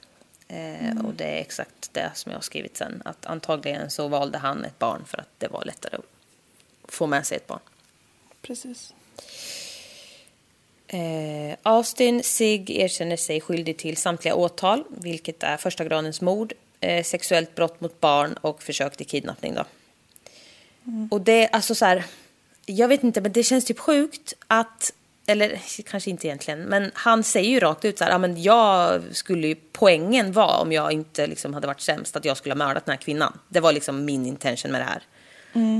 Eh, Och det är exakt det som jag har skrivit sen. Att antagligen så valde han ett barn för att det var lättare att få med sig ett barn. Precis. Eh, Austin Sig erkänner sig skyldig till samtliga åtal, vilket är första gradens mord, eh, sexuellt brott mot barn och försök till kidnappning. Då. Och det, alltså så här, jag vet inte, men det känns typ sjukt att, eller kanske inte egentligen, men han säger ju rakt ut så här, ja men jag skulle ju, poängen var om jag inte liksom hade varit sämst, att jag skulle ha mördat den här kvinnan. Det var liksom min intention med det här.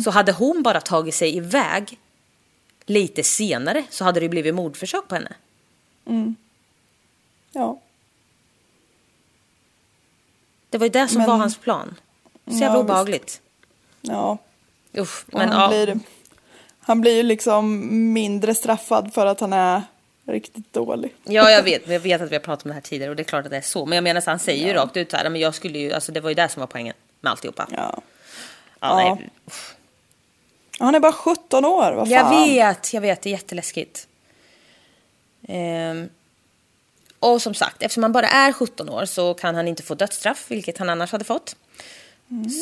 Så hade hon bara tagit sig iväg lite senare så hade det blivit mordförsök på henne. Ja. Det var ju det som Men- var hans plan. Så Ja, jävla visst. obehagligt. Ja. Usch, men han, ja. blir, han blir ju liksom mindre straffad för att han är riktigt dålig. Ja, jag vet. Jag vet att vi har pratat om det här tidigare och det är klart att det är så. Men jag menar, så han säger ju rakt ut så här, men jag skulle ju, alltså det var ju det som var poängen med alltihopa. Ja. Ja, Ja. Nej. Han är bara 17 år, vad fan. Jag vet, jag vet, det är jätteläskigt. Ehm, och som sagt, eftersom han bara är 17 år så kan han inte få dödsstraff, vilket han annars hade fått.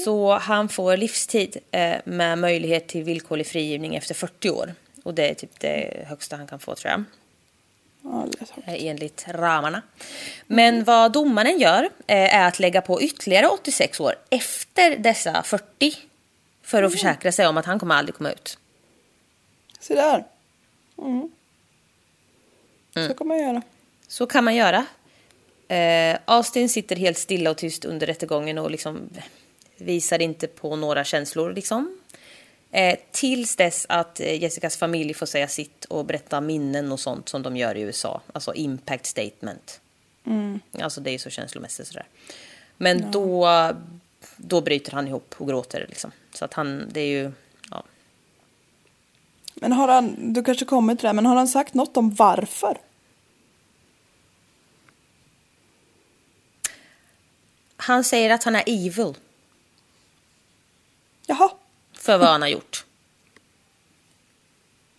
Så han får livstid eh, med möjlighet till villkorlig frigivning efter 40 år. Och det är typ det högsta han kan få tror jag. Eh, enligt ramarna. Men vad domaren gör eh, är att lägga på ytterligare 86 år efter dessa 40 för att försäkra sig om att han kommer aldrig komma ut. Se där. Mm. Så kan man göra. Så kan man göra. Eh, Austin sitter helt stilla och tyst under rättegången och liksom visar inte på några känslor. Liksom. Eh, tills dess att eh, Jessicas familj får säga sitt och berätta minnen och sånt som de gör i USA. Alltså impact statement. Alltså det är ju så känslomässigt sådär. Men då, då bryter han ihop och gråter liksom. Så att han, det är ju, ja. Men har han, du kanske kommer till det, men har han sagt något om varför? Han säger att han är evil Jaha, för vad han har gjort.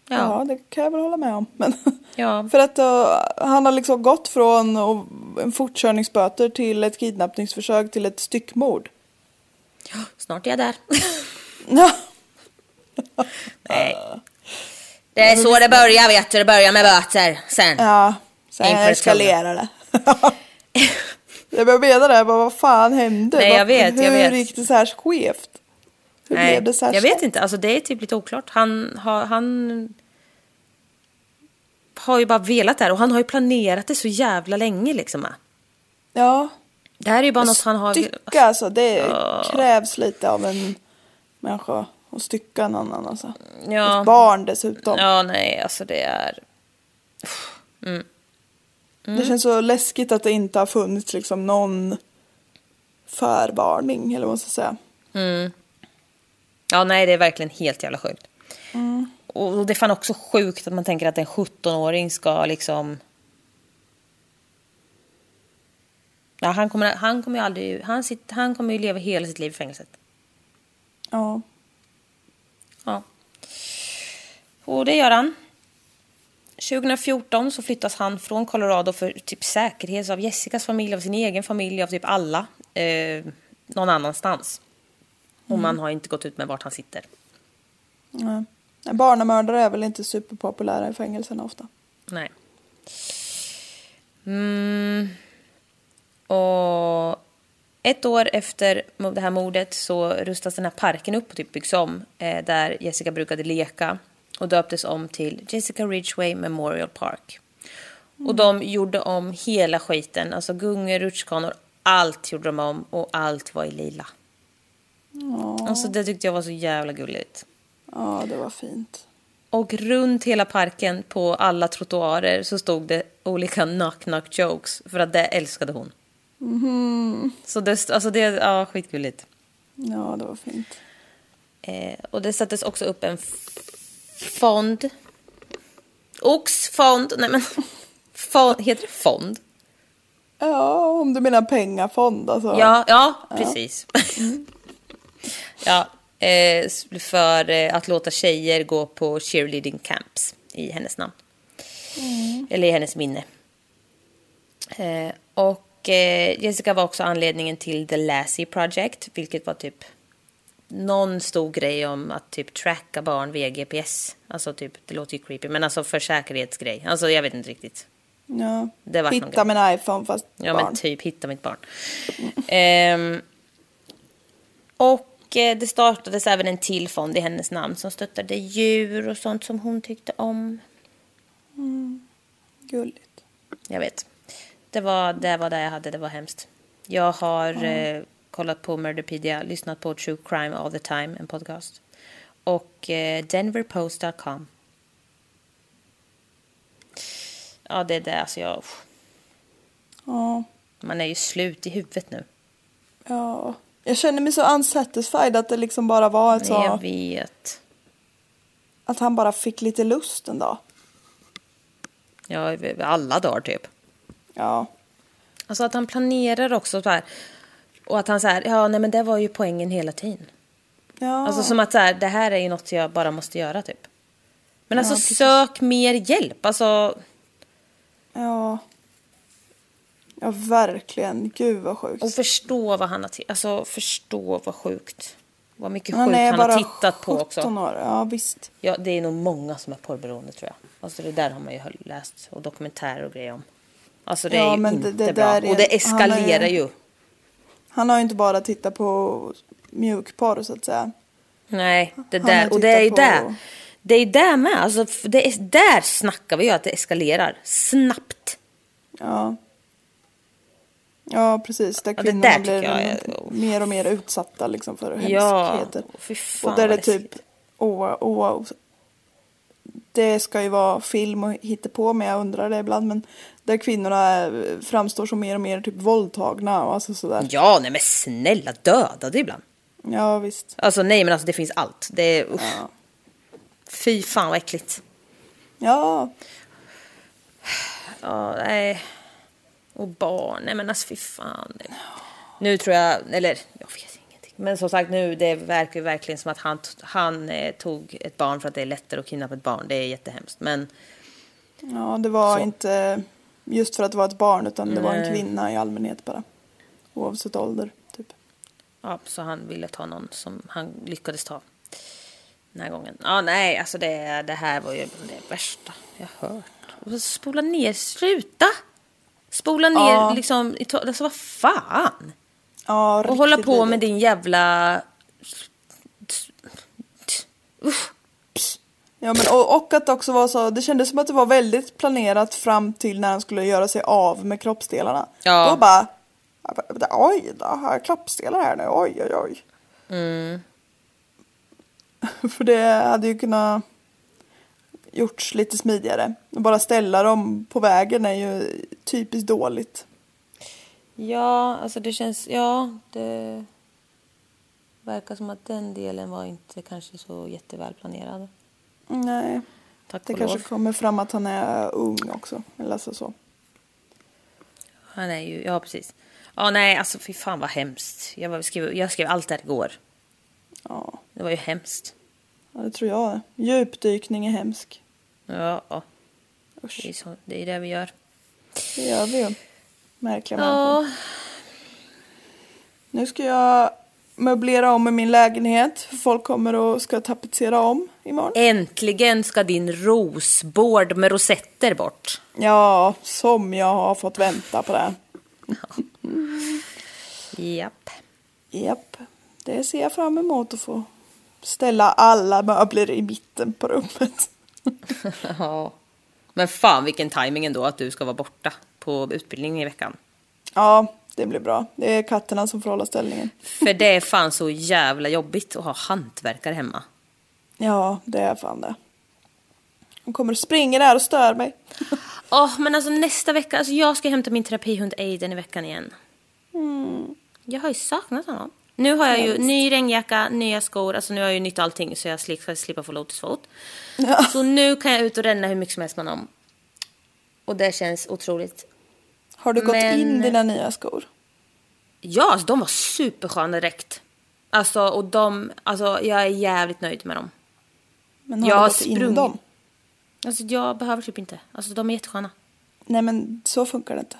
ja. Ja, det kan jag väl hålla med om. Men ja. för att uh, han har liksom gått från och, en fortkörningsböter till ett kidnappningsförsök till ett styckmord. snart är jag där. Ja, Nej. Det är så det börjar vet du, det börjar med böter sen. ja sen eskalerar det. jag menar det, bara, vad fan hände? Nej, jag vet, jag Hur vet. gick det så här skevt? Hur Nej, blev det här jag vet inte, alltså det är typ lite oklart. Han har, han har ju bara velat det här och han har ju planerat det så jävla länge liksom. Ja, Det här är ju bara något han har... stycka alltså. Det krävs lite av en människa att stycka en annan alltså. Ja. Ett barn dessutom. Ja, nej, alltså det är... Mm. Det känns så läskigt att det inte har funnits liksom någon förvarning eller vad man ska säga. Ja, nej, det är verkligen helt jävla sjukt. Mm. Och det är fan också sjukt att man tänker att en 17-åring ska liksom... Ja, han kommer, han kommer ju aldrig... Han, sitter, han kommer ju leva hela sitt liv i fängelset. Ja. Ja. Och det gör han. 2014 så flyttas han från Colorado för typ säkerhet av Jessicas familj, av sin egen familj, av typ alla. Eh, någon annanstans. Och man har inte gått ut med vart han sitter. Nej. Barnamördare är väl inte superpopulära i fängelserna ofta. Nej. Mm. Och ett år efter det här mordet så rustas den här parken upp och typ byggs om. Eh, där Jessica brukade leka. Och döptes om till Jessica Ridgway Memorial Park. Och de gjorde om hela skiten. Alltså gungor, rutschkanor, allt gjorde de om. Och allt var i lila. Alltså det tyckte jag var så jävla gulligt. Ja, det var fint. Och runt hela parken på alla trottoarer så stod det olika knock-knock jokes. För att det älskade hon. Så det, alltså det, ja skitgulligt. Ja, det var fint. Eh, och det sattes också upp en fond. Oxfond, nej men. Fond, heter det fond? Ja, om du menar pengafond alltså. Ja, ja, precis. ja, eh, för eh, att låta tjejer gå på cheerleading camps i hennes namn. Eller i hennes minne. Eh, och Jessica var också anledningen till The Lassie Project, vilket var typ någon stor grej om att typ tracka barn via GPS. Alltså typ, det låter ju creepy, men alltså för säkerhetsgrej. Alltså jag vet inte riktigt. Ja. Det var Hitta grej. min iPhone fast Ja barn. men typ, hitta mitt barn. Ehm, och det startades även en till fond i hennes namn som stöttade djur och sånt som hon tyckte om. Gulligt. Jag vet. Det var det, var det jag hade, det var hemskt. Jag har eh, kollat på Murderpedia, lyssnat på True Crime All the Time, en podcast. Och eh, Denverpost.com. Ja, det är det. Alltså jag, Ja. man är ju slut i huvudet nu. ja. Jag känner mig så unsatisfied att det liksom bara var ett så... Jag vet. Att han bara fick lite lust en dag. Ja, alla dagar typ. Ja. Alltså att han planerar också så här. Och att han så här, ja nej men det var ju poängen hela tiden. ja. Alltså som att så här, det här är ju något jag bara måste göra typ. Men alltså precis. sök mer hjälp, alltså. Ja. Ja, verkligen. Gud vad sjukt. Och förstå vad han har, alltså förstå vad sjukt. Vad mycket Han sjukt han har tittat på 17 också. år. Ja, visst. Ja, det är nog många som är porrberoende tror jag. Alltså det där har man ju läst och dokumentärer och grejer om. Alltså det Ja, är ju men inte det- det bra. är- och det eskalerar ju. Han har ju inte bara tittat på mjukporr så att säga. Nej, det där. Och det är ju tittat där. på- Det är där med. Alltså, det är, där snackar vi ju att det eskalerar. Snabbt. Ja. Ja, precis. Där Ja, det kvinnorna där blir är- mer och mer utsatta liksom för Ja, hemskheter. fy fan och där det vad typ... Åh, åh, det ska ju vara film och hittepå men jag undrar det ibland. Men där kvinnorna eh, framstår som mer och mer typ våldtagna och alltså sådär. Ja, nej men snälla dödade ibland. Ja, visst. Alltså nej men alltså det finns allt. Det är usch. Ja. Fy fan vad äckligt. Ja, Ja, nej. Och barn, nej men alltså fy fan. Nu tror jag, eller jag vet ingenting. Men som sagt nu, det verkar ju verkligen som att han, han eh, tog ett barn för att det är lättare att kidnappa ett barn. Det är jättehemskt. Men ja det var Så. inte just för att det var ett barn utan det var en Nej. kvinna i allmänhet bara. Oavsett ålder, typ. ja, så han ville ta någon som han lyckades ta. Den här gången. Ja, nej, alltså det, det här var ju det värsta jag hört. Och Spola ner, sluta! Spola ner Ja. liksom, i alltså vad fan! Ja, Och hålla på med din jävla... Usch. Ja, men och, och att det också var så, det kändes som att det var väldigt planerat fram till när han skulle göra sig av med kroppsdelarna. Ja. Då bara, oj, då har jag kroppsdelar här nu, oj, oj, oj. Mm. För det hade ju kunnat gjorts lite smidigare. Och bara ställa dem på vägen är ju typiskt dåligt. Ja, alltså det känns... Ja, det verkar som att den delen var inte kanske så jätteväl planerad. Nej, Tack det kanske lov. kommer fram att han är ung också. Eller alltså så. Han är ju... Ja, precis. Ja, nej, alltså fy fan vad hemskt. Jag, skrev, jag skrev allt det här igår. Ja, Det var ju hemskt. ja, det tror jag. Djupdykning är hemsk. Ja. Usch, Det är, så, det är det vi gör. det gör vi ju. Märkliga människor. Ja, Nu ska jag möblera om i min lägenhet. Folk kommer och ska tapetsera om imorgon. äntligen ska din rosbord med rosetter bort. Ja, som jag har fått vänta på det. Japp. Japp, det ser jag fram emot att få ställa alla möbler i mitten på rummet. Ja. Men fan vilken timing ändå att du ska vara borta på utbildning i veckan. Ja, det blir bra. Det är katterna som får hålla ställningen. För det är fan så jävla jobbigt att ha hantverkare hemma. Ja, det är fan det. De kommer och springer där och stör mig. Åh, men alltså nästa vecka, alltså jag ska hämta min terapihund Aiden i veckan igen. Jag har ju saknat honom. Nu har jag ju ny regnjacka, nya skor, alltså nu har jag ju nytt allting så jag ska slippa få lotusfot. Så nu kan jag ut och ränna hur mycket som helst med honom. Och det känns otroligt. Har du gått Men- in dina nya skor? Ja, alltså de var supersköna direkt. Alltså, och de, alltså jag är jävligt nöjd med dem. Men har Jag du gått in sprungit. dem? Alltså jag behöver typ inte. Alltså de är jättesköna. Nej, men så funkar det inte.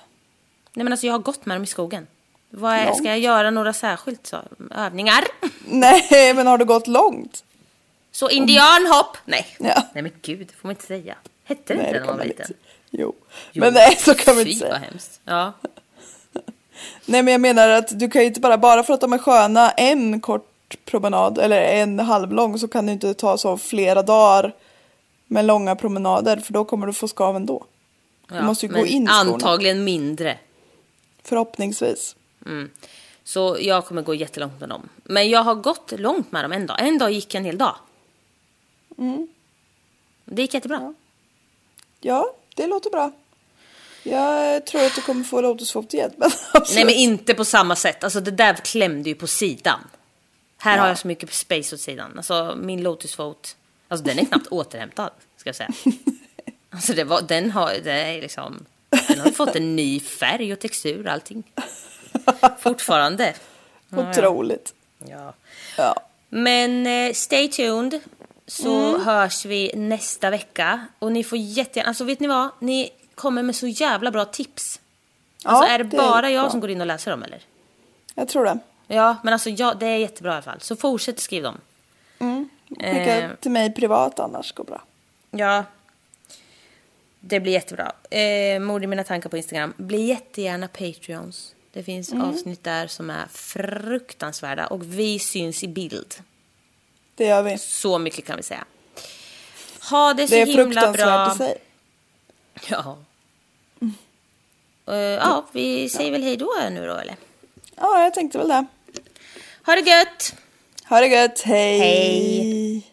Nej men alltså jag har gått med dem i skogen. Vad är, ska jag göra några särskilt så, övningar? Nej, men har du gått långt? Så indianhopp! Nej. Ja. Nej men gud, det får man inte säga. Hette det Nej, inte det när man var liten? Jo. Jo. Men nej, så kan man inte vad säga. hemskt. Ja. Nej, men jag menar att du kan ju inte bara, bara för att de är sköna en kort promenad eller en halvlång så kan du inte ta så flera dagar med långa promenader för då kommer du få skav ändå. Du ja. måste ju gå in i skorna. Antagligen mindre. Förhoppningsvis. Så jag kommer gå jättelångt med dem. Men jag har gått långt med dem en dag. En dag gick en hel dag. Det gick jättebra. Ja, det låter bra. Jag tror att du kommer få lotusfot igen. Men absolut. Nej men inte på samma sätt. Alltså det där klämde ju på sidan. Här har Ja. jag så mycket space åt sidan. Alltså min lotusfot. Alltså den är knappt återhämtad. Ska jag säga. Alltså det var, den har, det är liksom, den har fått en ny färg och textur och allting. Fortfarande. Otroligt. Ja. Ja. Men eh, stay tuned så hörs vi nästa vecka. Och ni får jättegärna, alltså vet ni vad? Ni kommer med så jävla bra tips. Alltså är det, det är bara jag bra. som går in och läser dem eller? Jag tror det. Ja, men alltså ja, det är jättebra i alla fall. Så fortsätt skriva dem. Skicka Eh. till mig privat annars går bra. Ja. Det blir jättebra. Eh, mord i mina tankar på Instagram. Bli jättegärna Patreons. Det finns Mm. avsnitt där som är fruktansvärda och vi syns i bild. Det gör vi. Så mycket kan vi säga. Ha det så Det är himla bra. i sig. Ja. Eh, ja, vi säger väl hej då nu då eller? Ja, jag tänkte väl det. Ha det gött! Ha det gött. Hej. Hej.